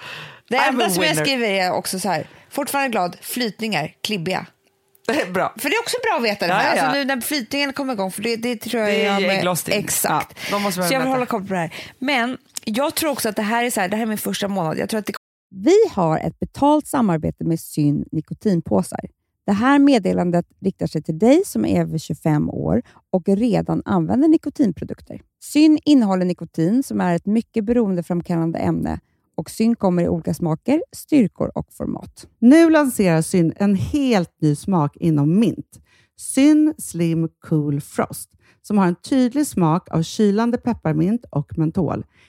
Det I'm enda som jag skriver är också så här, fortfarande glad, flytningar, klibbiga. (laughs) Bra. För det är också bra att veta det här. Ja, ja, ja. Alltså nu när flytningen kommer igång, för det, det tror jag Det är jag ägglossning. Exakt. Ja, så jag vill hålla koll på det här. Men jag tror också att det här är så här, det här är min första månad. Jag tror att det Vi har ett betalt samarbete med Syn nikotinpåsar. Det här meddelandet riktar sig till dig som är över 25 år och redan använder nikotinprodukter. Syn innehåller nikotin som är ett mycket beroendeframkallande ämne och Syn kommer i olika smaker, styrkor och format. Nu lanserar Syn en helt ny smak inom mint. Syn Slim Cool Frost som har en tydlig smak av kylande pepparmint och mentol.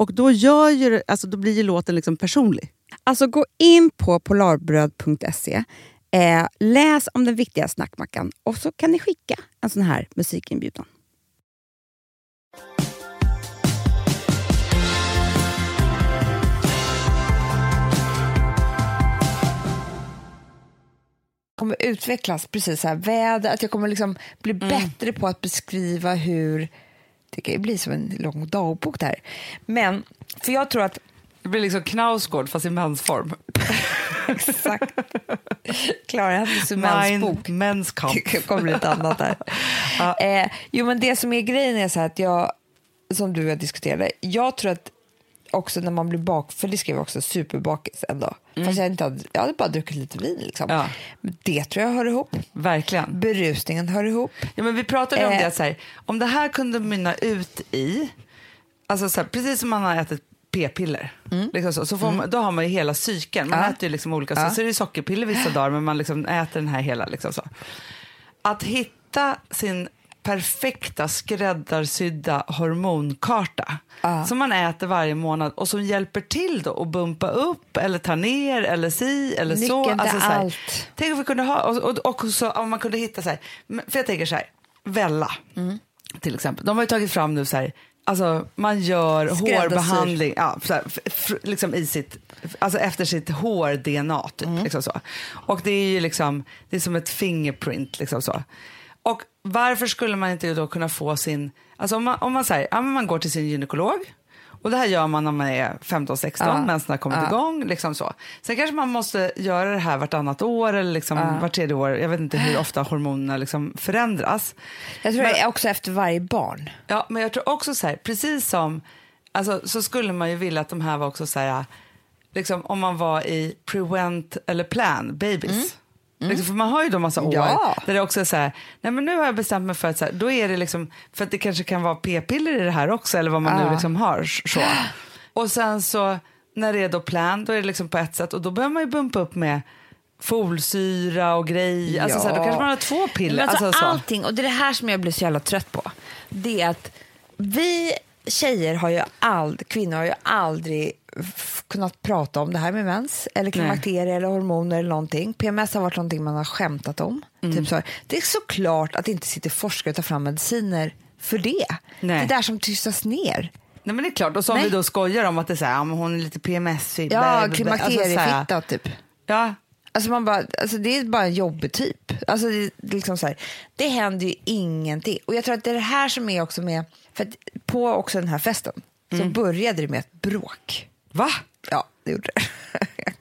Och då, gör ju, alltså, då blir ju låten liksom personlig. Alltså gå in på polarbröd.se, eh, läs om den viktiga snackmackan och så kan ni skicka en sån här musikinbjudan. kommer utvecklas, precis så här, väder, att jag kommer liksom bli bättre på att beskriva hur... Det kan ju bli som en lång dagbok det här. Men, för jag tror att Det blir liksom Knausgård fast i mansform. (laughs) Exakt. Klara Hennes mäns bok. Mäns kamp. Det kommer bli ett annat där. (laughs) eh, jo, men det som är grejen är så här att jag, som du och jag diskuterade, jag tror att också när man blir bak, för det skrev jag också, superbakis en dag. Fast jag, inte hade, jag hade bara druckit lite vin. Liksom. Ja. Det tror jag hör ihop. Verkligen. Berusningen hör ihop. Ja, men vi pratade om Eh. det, att så här, om det här kunde mynna ut i, alltså så här, precis som man har ätit p-piller, liksom så, så får man, då har man ju hela cykeln. Man Mm. Ja. äter ju liksom olika, Ja. så, så är det sockerpiller vissa dagar, men man liksom äter den här hela. Liksom så. Att hitta sin perfekta skräddarsydda hormonkarta Ja. som man äter varje månad och som hjälper till då att bumpa upp eller ta ner eller si eller så. Nyckeln till Alltså så här, allt. Tänk om vi kunde ha, och, och, och så, om man kunde hitta så här, för jag tänker så här, Vella till exempel, de har ju tagit fram nu så här, alltså man gör hårbehandling ja, så här, liksom i sitt, alltså efter sitt hår-DNA typ, liksom så. Och det är ju liksom, det är som ett fingerprint liksom så. Och varför skulle man inte då kunna få sin, alltså om man, om man säger, ja, man går till sin gynekolog Och det här gör man när man är 15-16, Ja. mensen har kommit Ja. igång. Liksom så. Sen kanske man måste göra det här vartannat år eller liksom vart tredje år. Jag vet inte hur ofta hormonerna liksom förändras. Jag tror Men- det är också efter varje barn. Ja, men jag tror också så här, precis som, alltså, så skulle man ju vilja att de här var också så här, liksom om man var i prevent eller plan babies. Liksom, för man har ju då massa år Ja. där det också är så här, nej men nu har jag bestämt mig för att så här, då är det liksom, för att det kanske kan vara p-piller i det här också eller vad man nu Ja. liksom har. Så. Och sen så när det är då plan, då är det liksom på ett sätt och då behöver man ju bumpa upp med folsyra och grejer. Alltså, så här, då kanske man har två piller. Alltså, alltså, så. allting, och det är det här som jag blir så jävla trött på. Det är att vi tjejer har ju aldrig, kvinnor har ju aldrig kunnat prata om det här med mens eller klimakterie eller hormoner eller någonting. PMS har varit någonting man har skämtat om. Mm. Typ så. Det är såklart att det inte sitter forskare och tar fram mediciner för det. Nej. Det är där som tystas ner. Nej men det är klart, och så om Nej. vi då skojar om att det är så här, ja, hon är lite PMS. Ja, Alltså, klimakteriefitta här, typ. ja, Alltså man bara, alltså det är bara en jobbig typ. Alltså det, liksom så här, det händer ju ingenting. Och jag tror att det är det här som är också med, för att på också den här festen så började det med ett bråk. Va? Ja, det gjorde det. (laughs)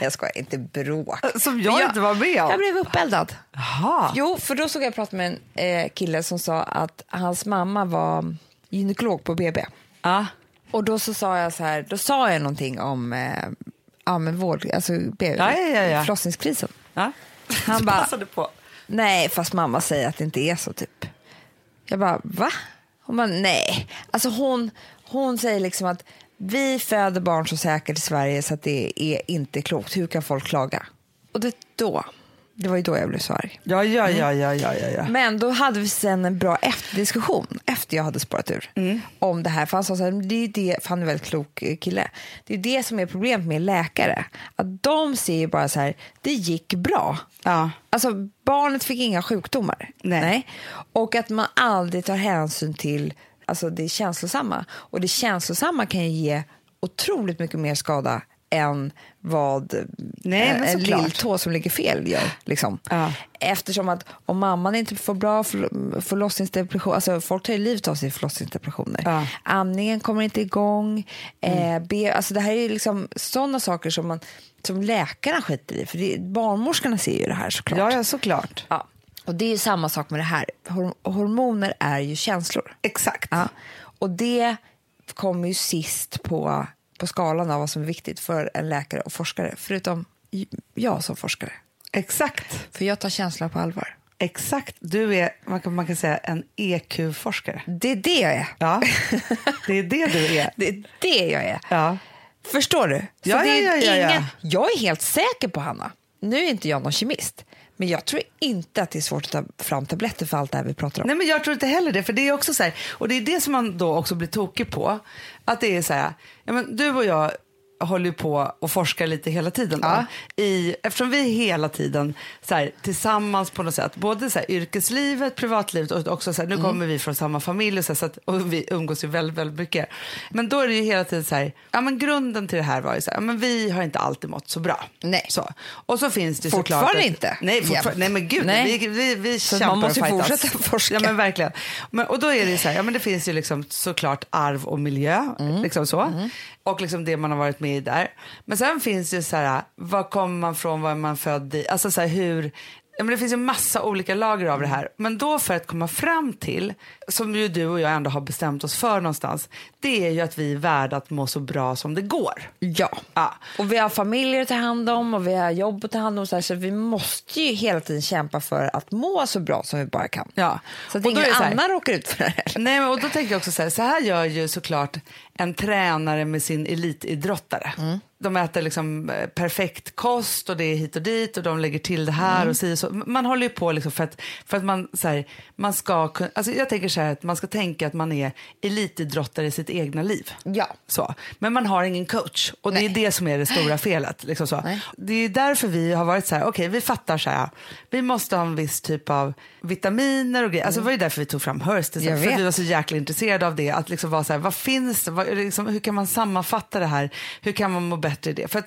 Jag skojar, inte bråk. Som Men jag, inte var med om. Jag blev uppeldad. Jaha. Jo, för då såg jag prata med en eh, kille som sa att hans mamma var gynekolog på BB. Ja. Och då så sa jag så här, då sa jag någonting om eh, ja, men vård, alltså BB, Ja, ja, ja, förlossningskrisen. Ja. Han bara- på. Nej, fast mamma säger att det inte är så typ. Jag bara, va? Hon bara, nej. Alltså hon, hon säger liksom att vi föder barn så säkert i Sverige så att det är inte klokt. Hur kan folk klaga? Och det då, det var ju då jag blev så arg. Ja, ja, ja, ja, ja, ja, ja. Men då hade vi sen en bra efterdiskussion efter jag hade spårat ur om det här. För han sa så här, det är ju det, för han är en väldigt klok eh, kille. Det är det som är problemet med läkare. Att de ser ju bara så här, det gick bra. Ja. Alltså barnet fick inga sjukdomar. Nej. Och att man aldrig tar hänsyn till alltså, det känslosamma. Och det känslosamma kan ju ge otroligt mycket mer skada än vad Nej, eh, en såklart. lilltå som ligger fel gör. Liksom. Ja. Eftersom att om mamman inte får bra förlo- förlossningsdepression, alltså folk tar ju livet av sig i förlossningsdepressioner. Ja. Amningen kommer inte igång. Mm. Eh, be, alltså det här är liksom sådana saker som, man, som läkarna skiter i. För det, barnmorskorna ser ju det här såklart. Ja, ja, såklart. Ja. Och det är ju samma sak med det här. Hor- hormoner är ju känslor. Exakt. Ja. Och det kommer ju sist på, på skalan av vad som är viktigt för en läkare och forskare. Förutom jag som forskare. Exakt. För jag tar känslor på allvar. Exakt. Du är, man kan, man kan säga, en EQ-forskare. Det är det jag är. Ja, (laughs) det är det du är. Det är det jag är. Ja. Förstår du? Så Ja, det är ja, ja, ja, ja. Jag är helt säker på, Hanna, nu är inte jag någon kemist, men jag tror inte att det är svårt att ta fram tabletter för allt det här vi pratar om. Nej, men jag tror inte heller det. För det är också så här, och det är det som man då också blir tokig på. Att det är så här, ja, men du och jag håller på och forskar lite hela tiden. Då, Ja. i, eftersom vi hela tiden så här, tillsammans på något sätt, både så här, yrkeslivet, privatlivet och också så här, nu kommer vi från samma familj och, så så att, och vi umgås ju väldigt, väldigt mycket. Men då är det ju hela tiden så här, ja men grunden till det här var ju så här, ja, men vi har inte alltid mått så bra. Nej. Så. Och så finns det Fortfarande såklart... inte. Nej, Jämt. nej men gud, Nej. vi, vi, vi Så kämpar man måste och ju fortsätta forska. Ja, men verkligen. Men, och då är det ju så här, ja, men det finns ju liksom såklart arv och miljö, Mm. liksom så. Och liksom det man har varit med i där. Men sen finns det ju så här, var kommer man från, var är man född i, alltså så här hur, men det finns ju massa olika lager av det här. Men då för att komma fram till, som ju du och jag ändå har bestämt oss för någonstans, det är ju att vi är värda att må så bra som det går. Ja. Ja. Och vi har familjer att ta hand om och vi har jobb att ta hand om. Så, här, så vi måste ju hela tiden kämpa för att må så bra som vi bara kan. Ja. Så att Och ingen annan råkar ut för det här. Nej, men och då tänker jag också så här, så här gör ju såklart en tränare med sin elitidrottare. Mm. De äter liksom eh, perfekt kost och det är hit och dit och de lägger till det här Mm. och si så. Man håller ju på liksom för att, för att man, så här, man ska alltså jag tänker så här att man ska tänka att man är elitidrottare i sitt egna liv. Ja. Så. Men man har ingen coach och det är Nej. det som är det stora (gasps) felet. Liksom så. Nej. Det är därför vi har varit så här, okej vi fattar så här, vi måste ha en viss typ av vitaminer och grejer. Alltså det var ju därför vi tog fram Mm. Jag för vet. vi var så jäkla intresserade av det. Att liksom vara så här, vad finns det, vad, liksom, hur kan man sammanfatta det här, hur kan man må bättre i det? För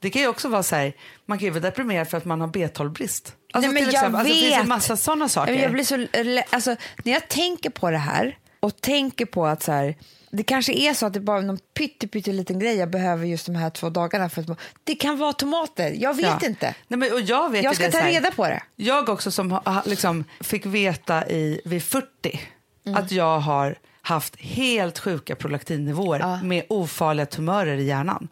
det kan ju också vara så här, man kan ju vara deprimerad för att man har B12-brist. Alltså, Nej, men jag exempel, alltså, det finns vet. en massa sådana saker. Jag blir så, alltså, när jag tänker på det här och tänker på att så här, det kanske är så att det bara är någon pytte, pytte liten grej jag behöver just de här två dagarna. För att, det kan vara tomater, jag vet Ja. inte. Nej, men, och jag vet Jag ska ta här- reda på det. Jag också som liksom, fick veta i, vid 40 Mm. att jag har haft helt sjuka prolaktinnivåer med ofarliga tumörer i hjärnan.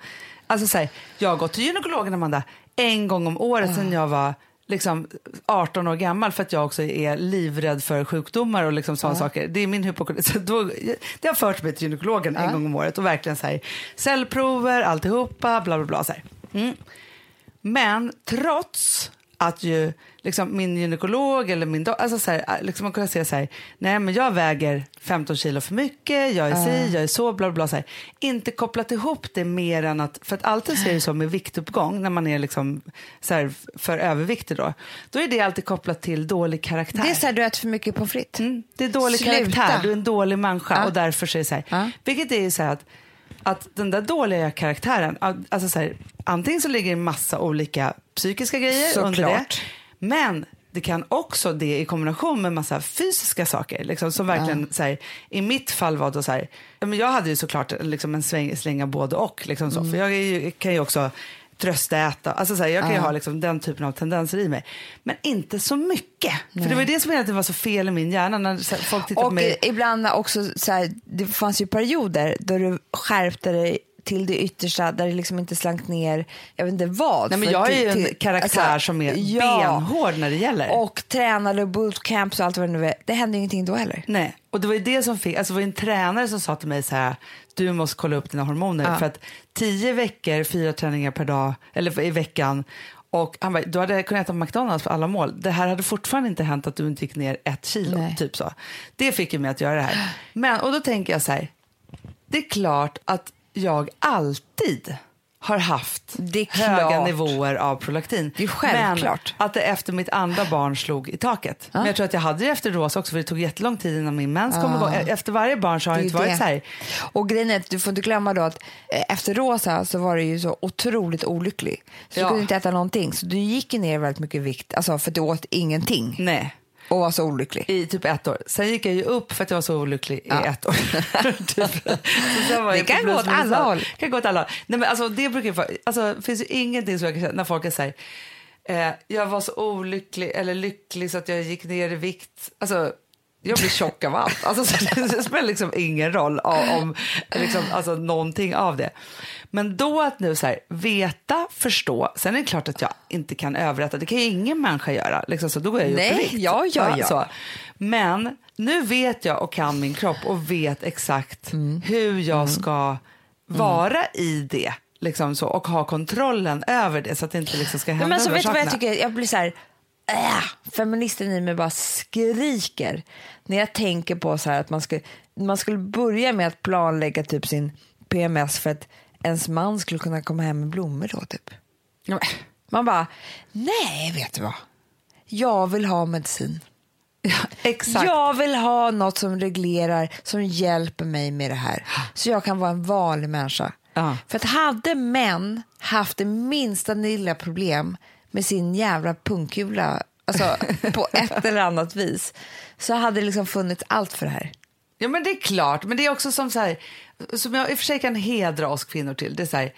Alltså så här, jag har gått till gynekologen Amanda en gång om året sedan jag var liksom 18 år gammal för att jag också är livrädd för sjukdomar och liksom sådana saker. Det är min hypokondri. (laughs) Det har fört mig till gynekologen en gång om året och verkligen så här, cellprover, alltihopa, bla bla bla. Så. Mm. Men trots att ju liksom min gynekolog eller min doktor, alltså så här, liksom man kunde säga så här, nej men jag väger 15 kilo för mycket, jag är si, jag är så, bla bla, bla så här. Inte kopplat ihop det mer än att, för att alltid så är det så med viktuppgång när man är liksom så här för överviktig då, då är det alltid kopplat till dålig karaktär. Det är så här, du äter för mycket pommes frites. Mm, det är dålig Sluta. karaktär, du är en dålig människa Ja. och därför så är det så här. Ja. Vilket är ju så här att, att den där dåliga karaktären, alltså så här, antingen så ligger en massa olika psykiska grejer under det, Såklart. men det kan också det i kombination med massa fysiska saker. Liksom, som verkligen, så här, I mitt fall var det så här, ja, jag hade ju såklart liksom en sväng, släng av både och. Liksom så, Mm. För jag ju, kan ju också tröstäta, alltså så här, jag kan ju ha liksom den typen av tendenser i mig. Men inte så mycket. För det var det som egentligen var så fel i min hjärna när här, folk tittade på Och mig. eh, ibland också, så här, det fanns ju perioder då du skärpte dig till det yttersta där det liksom inte slank ner, jag vet inte vad. Nej, men jag är ju en till- karaktär alltså, som är ja. benhård när det gäller. Och tränade bootcamps och allt vad det nu är. Det hände ingenting då heller. Nej, och det var ju det som fick, alltså det var en tränare som sa till mig så här, du måste kolla upp dina hormoner Ja. för att tio veckor, fyra träningar per dag, eller i veckan och han bara, du hade kunnat äta McDonalds på alla mål. Det här hade fortfarande inte hänt att du inte gick ner ett kilo. Nej. Typ så. Det fick ju mig att göra det här. Men, och då tänker jag så här, det är klart att jag alltid har haft höga nivåer av prolaktin. Det är självklart. Men att det efter mitt andra barn slog i taket. Men jag tror att jag hade det efter Rosa också för det tog jättelång tid innan min mens kom igång. Efter varje barn så har det inte varit det. så här. Och grejen är att du får inte glömma då att eh, efter Rosa så var du ju så otroligt olycklig. Så Ja. du kunde inte äta någonting. Så du gick ner väldigt mycket vikt, alltså för du åt ingenting Nej. Och var så olycklig. I typ ett år. Sen gick jag ju upp för att jag var så olycklig i Ja. ett år. (laughs) typ. Det jag kan plus gå åt alla håll. Det kan gå åt alla håll. Nej, men alltså, det brukar få- alltså, finns ju ingenting som jag kan känna när folk är så här, eh, jag var så olycklig eller lycklig så att jag gick ner i vikt. Alltså, jag blir tjock av allt. Alltså, så det spelar liksom ingen roll om, om liksom, alltså, någonting av det. Men då att nu så här, veta, förstå. Sen är det klart att jag inte kan överrätta. Det kan ju ingen människa göra. Liksom, så då går jag ju Nej, ja, ja, ja. Så. Men nu vet jag och kan min kropp och vet exakt Mm. hur jag ska vara i det. Liksom så, och ha kontrollen över det så att det inte liksom ska hända Men alltså, de vet du vad jag tycker? Jag blir så här, äh, feministen i mig bara skriker när jag tänker på så att man skulle, man skulle börja med att planlägga typ sin PMS för att ens man skulle kunna komma hem med blommor då typ. Man bara, nej vet du vad? Jag vill ha medicin. Ja, exakt. Jag vill ha något som reglerar, som hjälper mig med det här. Så jag kan vara en vanlig människa. Ja. För att hade män haft det minsta lilla problem med sin jävla punkkula, alltså på (laughs) ett eller annat vis, så hade det liksom funnits allt för det här. Ja men det är klart, men det är också som så här, som jag i och för sig kan hedra oss kvinnor till. Det är så här,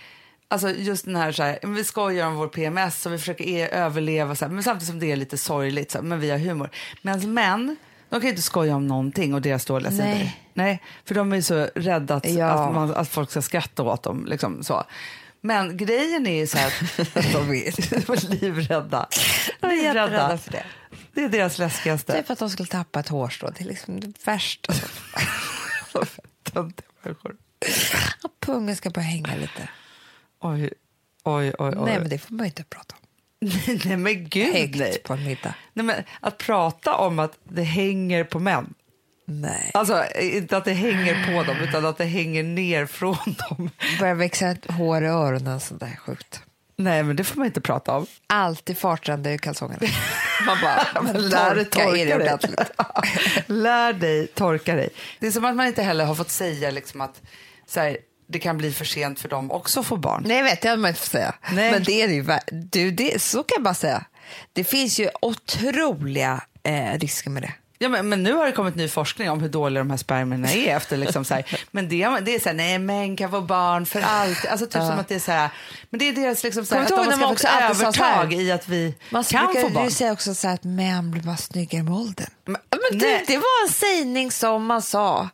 alltså just den här så här, vi skojar om vår PMS och vi försöker e- överleva så här, men samtidigt som det är lite sorgligt så här, men vi har humor. Men män, de kan ju inte skoja om någonting och deras dåliga sidor. Nej. Nej, för de är ju så rädda att, Ja. att, man, att folk ska skratta åt dem. Liksom, så. Men grejen är ju så här att (laughs) de är livrädda. De är jätterädda för det. Det är deras läskigaste. Typ att de skulle tappa ett hårstrå, det är liksom det värsta. (laughs) Töntiga människor. Att pungen ska börja hänga lite. Oj, oj, oj. oj. Nej men det får man ju inte prata om. (laughs) nej men gud Högt nej. på en middag. nej men, att prata om att det hänger på män. Nej. Alltså inte att det hänger på dem utan att det hänger ner från dem. Börjar växa hår i öronen, sånt där sjukt. Nej men det får man inte prata om. Alltid fartrande i kalsongerna. (laughs) Man bara, Men lär dig torka i det dig. ordentligt. (laughs) lär dig torka dig. Det är som att man inte heller har fått säga liksom att så här, det kan bli för sent för dem också att få barn. Nej, jag vet, det hade man inte fått säga. Nej. Men det är det ju, du, det, så kan jag bara säga. Det finns ju otroliga eh, risker med det. Ja, men, men nu har det kommit ny forskning om hur dåliga de här spermierna är. Efter liksom så här. Men det, det är så här, nej män kan få barn för alltid. Alltså typ som att det är så här, men det är deras liksom så här, att du de har skaffat också övertag i att vi Man kan brukar få barn. ju säga också så här att män blir bara snyggare med åldern. Men- Ja, men det, det var en sägning som man sa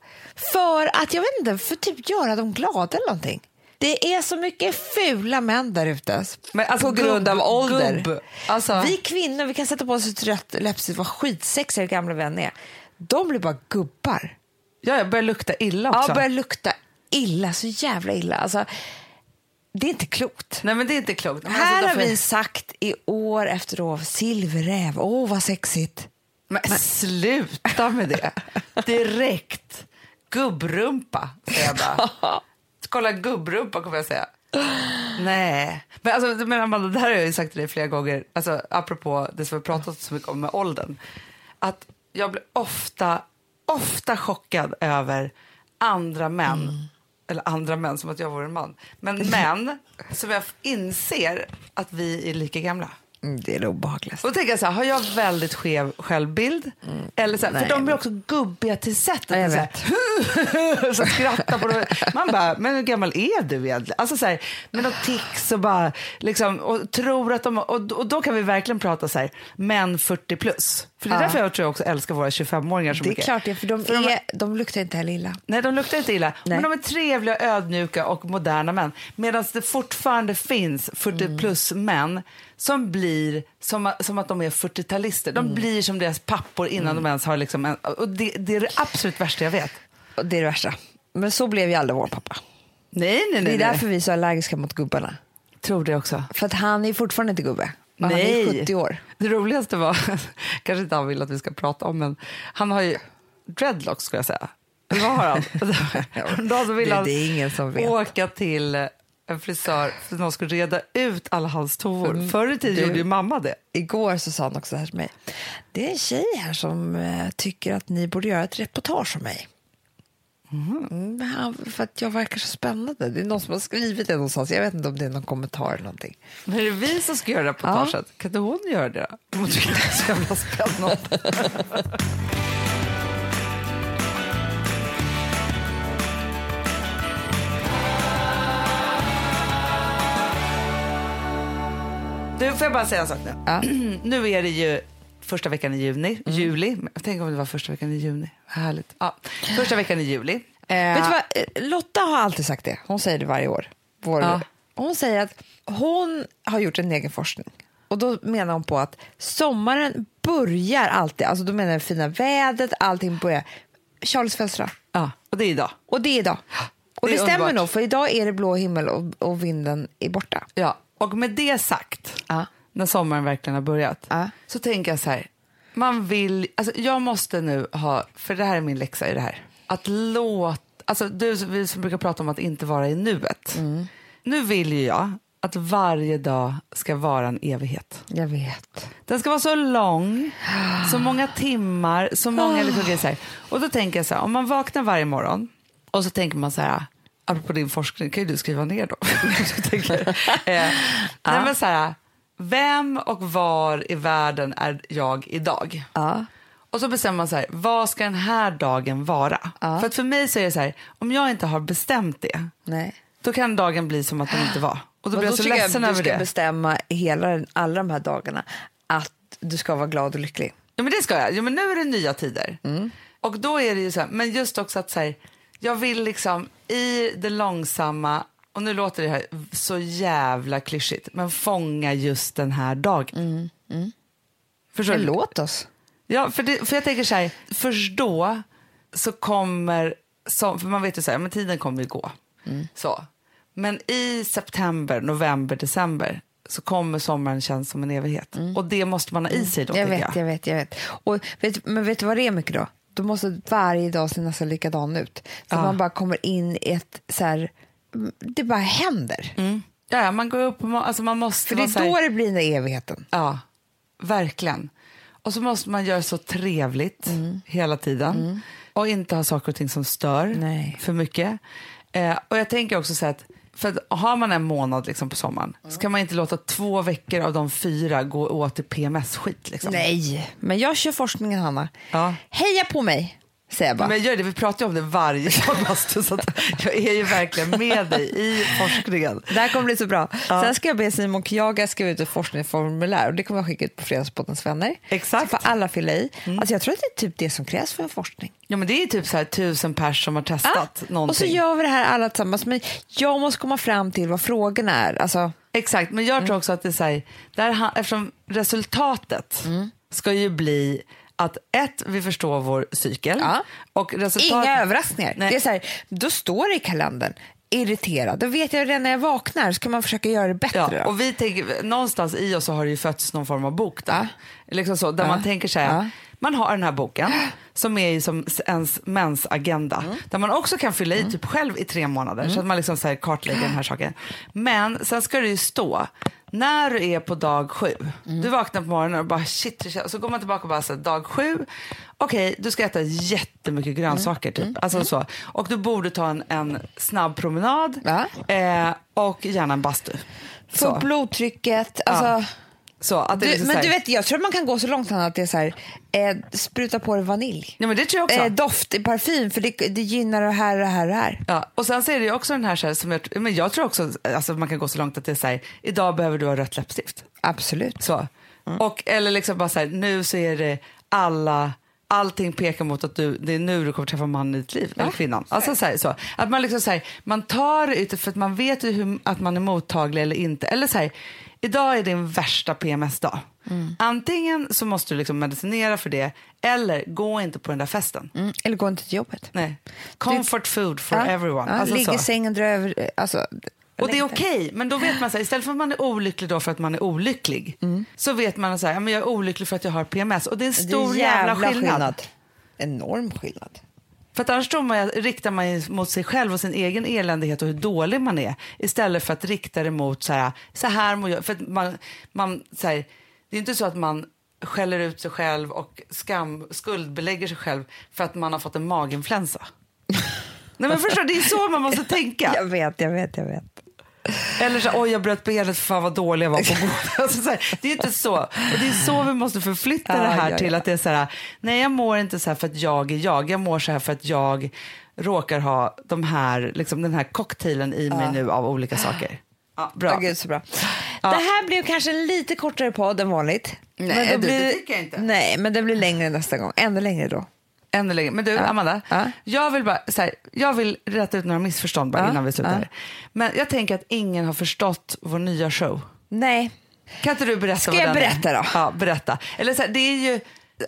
för att, jag vet inte, för typ göra dem glada eller någonting. Det är så mycket fula män där ute Men alltså på grund gubb- av ålder. gubb. Alltså- Vi kvinnor vi kan sätta på oss ett rött läppstift, vad skitsexiga gamla vänner är. De blir bara gubbar. Ja, jag börjar lukta illa också. Ja, börjar lukta illa, så jävla illa. Alltså, det är inte klokt. Nej men det är inte klokt. Men Här alltså, har vi sagt i år efter år, silverräv, åh vad sexigt. Men sluta med det. (laughs) Direkt. Gubbrumpa, säger jag bara. Kolla gubbrumpa kommer jag säga. Nej. Men, alltså, men Amanda, det här har jag ju sagt till dig flera gånger, alltså, apropå det som vi pratat så mycket om med åldern. Att jag blir ofta, ofta chockad över andra män, eller andra män som att jag vore en man, men (laughs) män som jag inser att vi är lika gamla. Mm, det är det obehagligaste. Och då tänker jag så här, har jag väldigt skev självbild? Eller så här, för de blir också gubbiga till sättet. Ja, jag så här, (laughs) så skrattar på dem. Man bara, men hur gammal är du egentligen? Alltså så här, med något tics och bara, liksom, och tror att de, och, och då kan vi verkligen prata så här, män 40 plus. För det är därför jag tror jag också älskar våra 25-åringar så Det är mycket. klart det, för de, För de- är, de luktar inte heller illa. Nej, de luktar inte illa. Nej. Men de är trevliga, ödmjuka och moderna män. Medan det fortfarande finns 40 Mm. plus män som blir som, som att de är 40-talister. Mm. De blir som deras pappor innan de ens har liksom en, och det, det är det absolut värsta jag vet. Och det är det värsta. Men så blev ju aldrig vår pappa. Nej, nej, nej. Det är nej. därför vi är så allergiska mot gubbarna. Tror det också. För att han är fortfarande inte gubbe. Och Han nej. är 70 år. Det roligaste var, (laughs) kanske inte han vill att vi ska prata om, men han har ju dreadlocks skulle jag säga. Eller vad har han? (laughs) Då så vill Det- han det är ingen som vet. åka till en frisör för att någon skulle reda ut alla hans tovor. Förr i tiden gjorde ju mamma det. Igår så sa han också så här till mig. Det är en tjej här som eh, tycker att ni borde göra ett reportage om mig. Mm, han- för att jag verkar så spännande. Det är någon som har skrivit det någonstans. Jag vet inte om det är någon kommentar eller någonting. Men är det vi som ska göra reportaget? Kan inte hon göra det? då? Hon tycker det är så jävla spännande. (laughs) Du, får jag bara säga en sak nu? Ja. (clears throat) nu är det ju första veckan i juni, juli. Tänk om det var första veckan i juni. Härligt. Ja, första veckan i juli. Eh, Vet du vad? Eh, Lotta har alltid sagt det. Hon säger det varje år. Vår, Ja. Hon säger att hon har gjort en egen forskning. Och då menar hon på att sommaren börjar alltid, alltså då menar jag det fina vädret, allting börjar. Charles födelsedag. Ja, och det är idag. Och det är idag. Och Det det, stämmer underbart. nog, för idag är det blå himmel och, och vinden är borta. Ja, och med det sagt, Ja. När sommaren verkligen har börjat, Ja. så tänker jag så här, man vill, alltså jag måste nu ha, för det här är min läxa i det här, att låta, alltså du vi som brukar prata om att inte vara i nuet. Mm. Nu vill ju jag att varje dag ska vara en evighet. Jag vet. Den ska vara så lång, så många timmar, så många liksom grejer. Så här. Och då tänker jag så här, om man vaknar varje morgon och så tänker man så här, apropå din forskning, kan ju du skriva ner då? (laughs) Tänker eh, nej, men så här, vem och var i världen är jag idag? Ja. Och så bestämmer man så här, vad ska den här dagen vara? Ja. För att för mig så är det så här, om jag inte har bestämt det, Nej. då kan dagen bli som att den inte var. Och då Och blir jag så ledsen du över ska det. bestämma hela, alla de här dagarna att du ska vara glad och lycklig. Ja, men det ska jag. Ja, men nu är det nya tider. Och då är det ju så här, men just också att så här, jag vill liksom i det långsamma, och nu låter det här så jävla klyschigt, men fånga just den här dagen. Förstår Men du? låt oss. Ja, för, det, för jag tänker så här, först då så kommer, som, för man vet ju så här, men tiden kommer ju gå. Så. Men i september, november, december så kommer sommaren kännas som en evighet. Och det måste man ha i sig då, Jag vet, jag vet, jag vet. Och vet. Men vet du vad det är mycket då? Då måste varje dag se nästan likadan ut. Så Ja. man bara kommer in i ett så här, det bara händer. Mm. Ja, man går upp, alltså man måste För det här- är då det blir den evigheten. Ja, verkligen. Och så måste man göra så trevligt Mm. hela tiden och inte ha saker och ting som stör Nej. för mycket. Eh, och jag tänker också så här att för att har man en månad liksom på sommaren så kan man inte låta två veckor av de fyra gå åt till PMS-skit. Liksom. Nej, men jag kör forskningen Hanna. Ja. Heja på mig, säger jag bara. Men jag gör det, vi pratar ju om det varje dag, Bastu, så jag är ju verkligen med dig i forskningen. Det här kommer bli så bra. Sen ska jag be Simon Kjaga skriva ut ett forskningsformulär och det kommer jag skicka ut på Fredagspoddens vänner. Exakt. Så får alla fylla i. Alltså jag tror att det är typ det som krävs för en forskning. Ja men det är typ så här tusen pers som har testat någonting. och så gör vi det här alla tillsammans. Men jag måste komma fram till vad frågorna är. Alltså, Exakt, men jag tror också att det är så här, där, eftersom resultatet ska ju bli att ett, vi förstår vår cykel. Ja. Och resultat... inga överraskningar. Nej. Det är så här, då står det i kalendern, irriterad. Då vet jag redan när jag vaknar så kan man försöka göra det bättre. Ja, och vi tänker, någonstans i oss så har det ju fötts någon form av bok där. Ja. Liksom så, där Ja. man tänker så här, man har den här boken som är ju som ens mensagenda. Mm. Där man också kan fylla i typ själv i tre månader så att man liksom så här kartlägger den här saken. Men sen ska det ju stå, när du är på dag sju, Mm. du vaknar på morgonen och bara shit, känns- så går man tillbaka och bara så här, dag sju, okej du ska äta jättemycket grönsaker Mm. typ. Alltså så. Och du borde ta en, en snabb promenad Ja. eh, och gärna en bastu. Få blodtrycket. Alltså, Så att det är du, liksom men så du vet, jag tror att man kan gå så långt att det är så här, eh, spruta på det vanilj. Ja men det tror jag också. Eh, doft i parfym, för det, det gynnar det här och det här och det här. Ja, och sen så är det ju också den här, så här som jag, men jag tror också alltså man kan gå så långt att det är så här, idag behöver du ha rött läppstift. Absolut. Så. Och, eller liksom bara så här, nu så är det alla, allting pekar mot att du, det är nu du kommer träffa mannen i ditt liv, eller kvinnan. Alltså så, här, så. Att man liksom så här, man tar det ut för att man vet ju hur, att man är mottaglig eller inte. Eller så här, idag är din värsta PMS-dag. Antingen så måste du liksom medicinera för det, eller gå inte på den där festen. Mm. Eller gå inte till jobbet. Nej. Comfort food for Ja. everyone. Ja, Alltså ligga i sängen, dra över... Alltså, Och det är okej, men då vet man så här, istället för att man är olycklig då för att man är olycklig, så vet man så här, men jag är olycklig för att jag har PMS. Och det är en Det är stor jävla, skillnad. Enorm skillnad. För att annars man, riktar man ju mot sig själv och sin egen eländighet och hur dålig man är. Istället för att rikta det mot så här, så här mår jag. För att man, man, så här, det är inte så att man skäller ut sig själv och skam, skuldbelägger sig själv för att man har fått en maginfluensa. Nej men förstår du, det är så man måste tänka. (laughs) Jag vet, jag vet, jag vet. Eller så, oj jag bröt benet, fan vad dålig jag var på (laughs) bordet. Alltså, så här, det är inte så. Och det är så vi måste förflytta Ja, det här ja, till ja. att det är så här, nej jag mår inte så här för att jag är jag, jag mår så här för att jag råkar ha de här, liksom, den här cocktailen i mig nu av olika saker. Ja, bra. Ja, gud, så bra. Ja. Det här blev kanske en lite kortare podd än vanligt. Nej, Men då du, det tycker jag inte. Nej, men det blir längre nästa gång. Ännu längre då. Ännu längre. Men du, Amanda, Ja. jag vill bara så här, jag vill rätta ut några missförstånd bara Ja. innan vi slutar. Ja. Men jag tänker att ingen har förstått vår nya show. Nej. Kan inte du berätta Ska vad jag den är? berätta då? Ja, berätta. Eller så här, det är ju,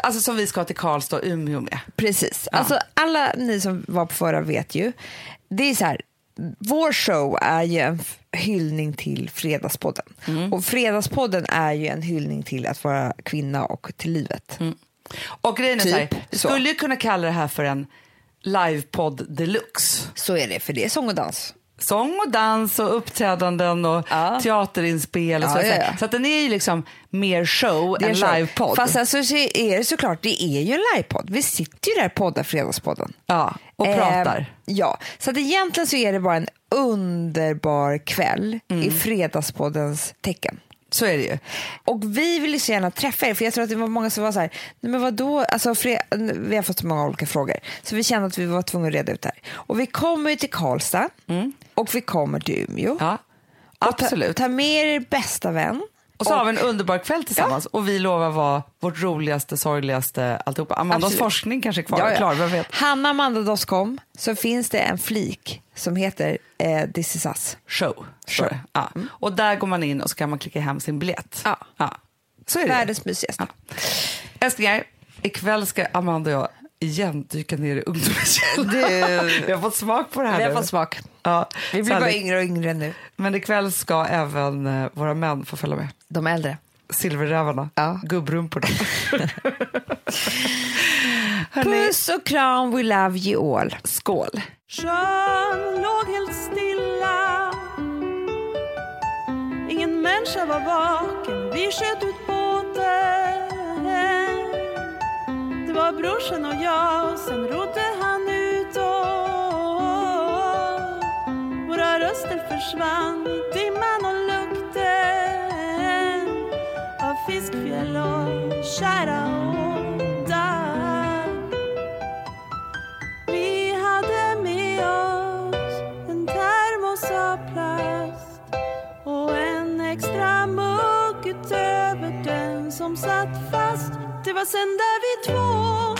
alltså som vi ska till Karlstad och Umeå med. Precis. Alltså, alla ni som var på förra vet ju. Det är så här, vår show är ju en hyllning till Fredagspodden. Mm. Och Fredagspodden är ju en hyllning till att vara kvinna och till livet. Och grejen är så här, Typ så. skulle ju kunna kalla det här för en livepodd deluxe. Så är det, för det är sång och dans. Sång och dans och uppträdanden och Ja. teaterinspel och så. ja, ja. Så att den är ju liksom mer show än livepodd. Fast alltså så är det såklart, det är ju en livepodd. Vi sitter ju där och poddar Fredagspodden. Ja, och Eh, pratar. Ja, så att egentligen så är det bara en underbar kväll Mm. i Fredagspoddens tecken. Så är det ju. Och vi vill ju så gärna träffa er, för jag tror att det var många som var så här, nej men vadå, alltså, vi har fått så många olika frågor, så vi kände att vi var tvungna att reda ut det här. Och vi kommer ju till Karlstad och vi kommer till Umeå. Mm. Ja, Och ta, absolut. ta med er bästa vän. Och så har vi en underbar kväll tillsammans och vi lovar vara vårt roligaste, sorgligaste alltihopa. Amandas Absolut. forskning kanske är kvar, Ja, ja. klar, vem vet? Hannamanda.com så finns det en flik som heter eh, This is us. Show. Show. Mm. Ja. Och där går man in och så kan man klicka hem sin biljett. Ja. Så är det. Världens mysigaste. Ja. Älsklingar, ikväll ska Amanda och jag igen dyka ner i ungdomskällan. (laughs) Vi har fått smak på det här Vi har nu. fått smak. Ja, Vi blir så bara yngre och yngre nu. Men ikväll ska även eh, våra män få följa med. De äldre. Silverrävarna, Ja. gubbrumporna. (laughs) Puss och kram, we love you all. skål. Sjön låg helt stilla Ingen människa var vaken Vi sköt ut båten det var brorsan och jag och Sen rodde han ut och Våra röster försvann i dimman och lukten av fiskfjäll och kära och damm. Vi hade med oss en termos av plast och en extra mugg utöver den som satt fast. Det var sen där vi två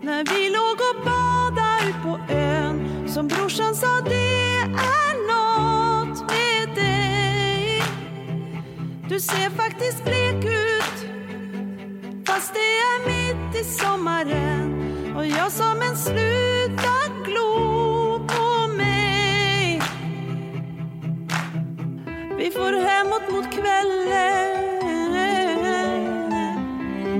när vi låg och badade ut på ön som brorsan sa det är nåt med dig. Du ser faktiskt blek ut fast det är mitt i sommaren och jag som en sluta glo på mig. Vi får hemåt mot kvällen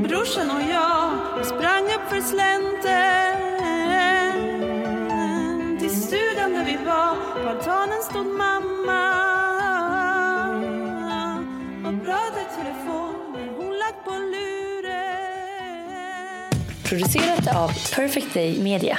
Brorsan och jag sprang upp för slänten. Till stugan där vi var, på altanen stod mamma. Och pratade i telefon när hon lagt på luren. Producerat av Perfect Day Media.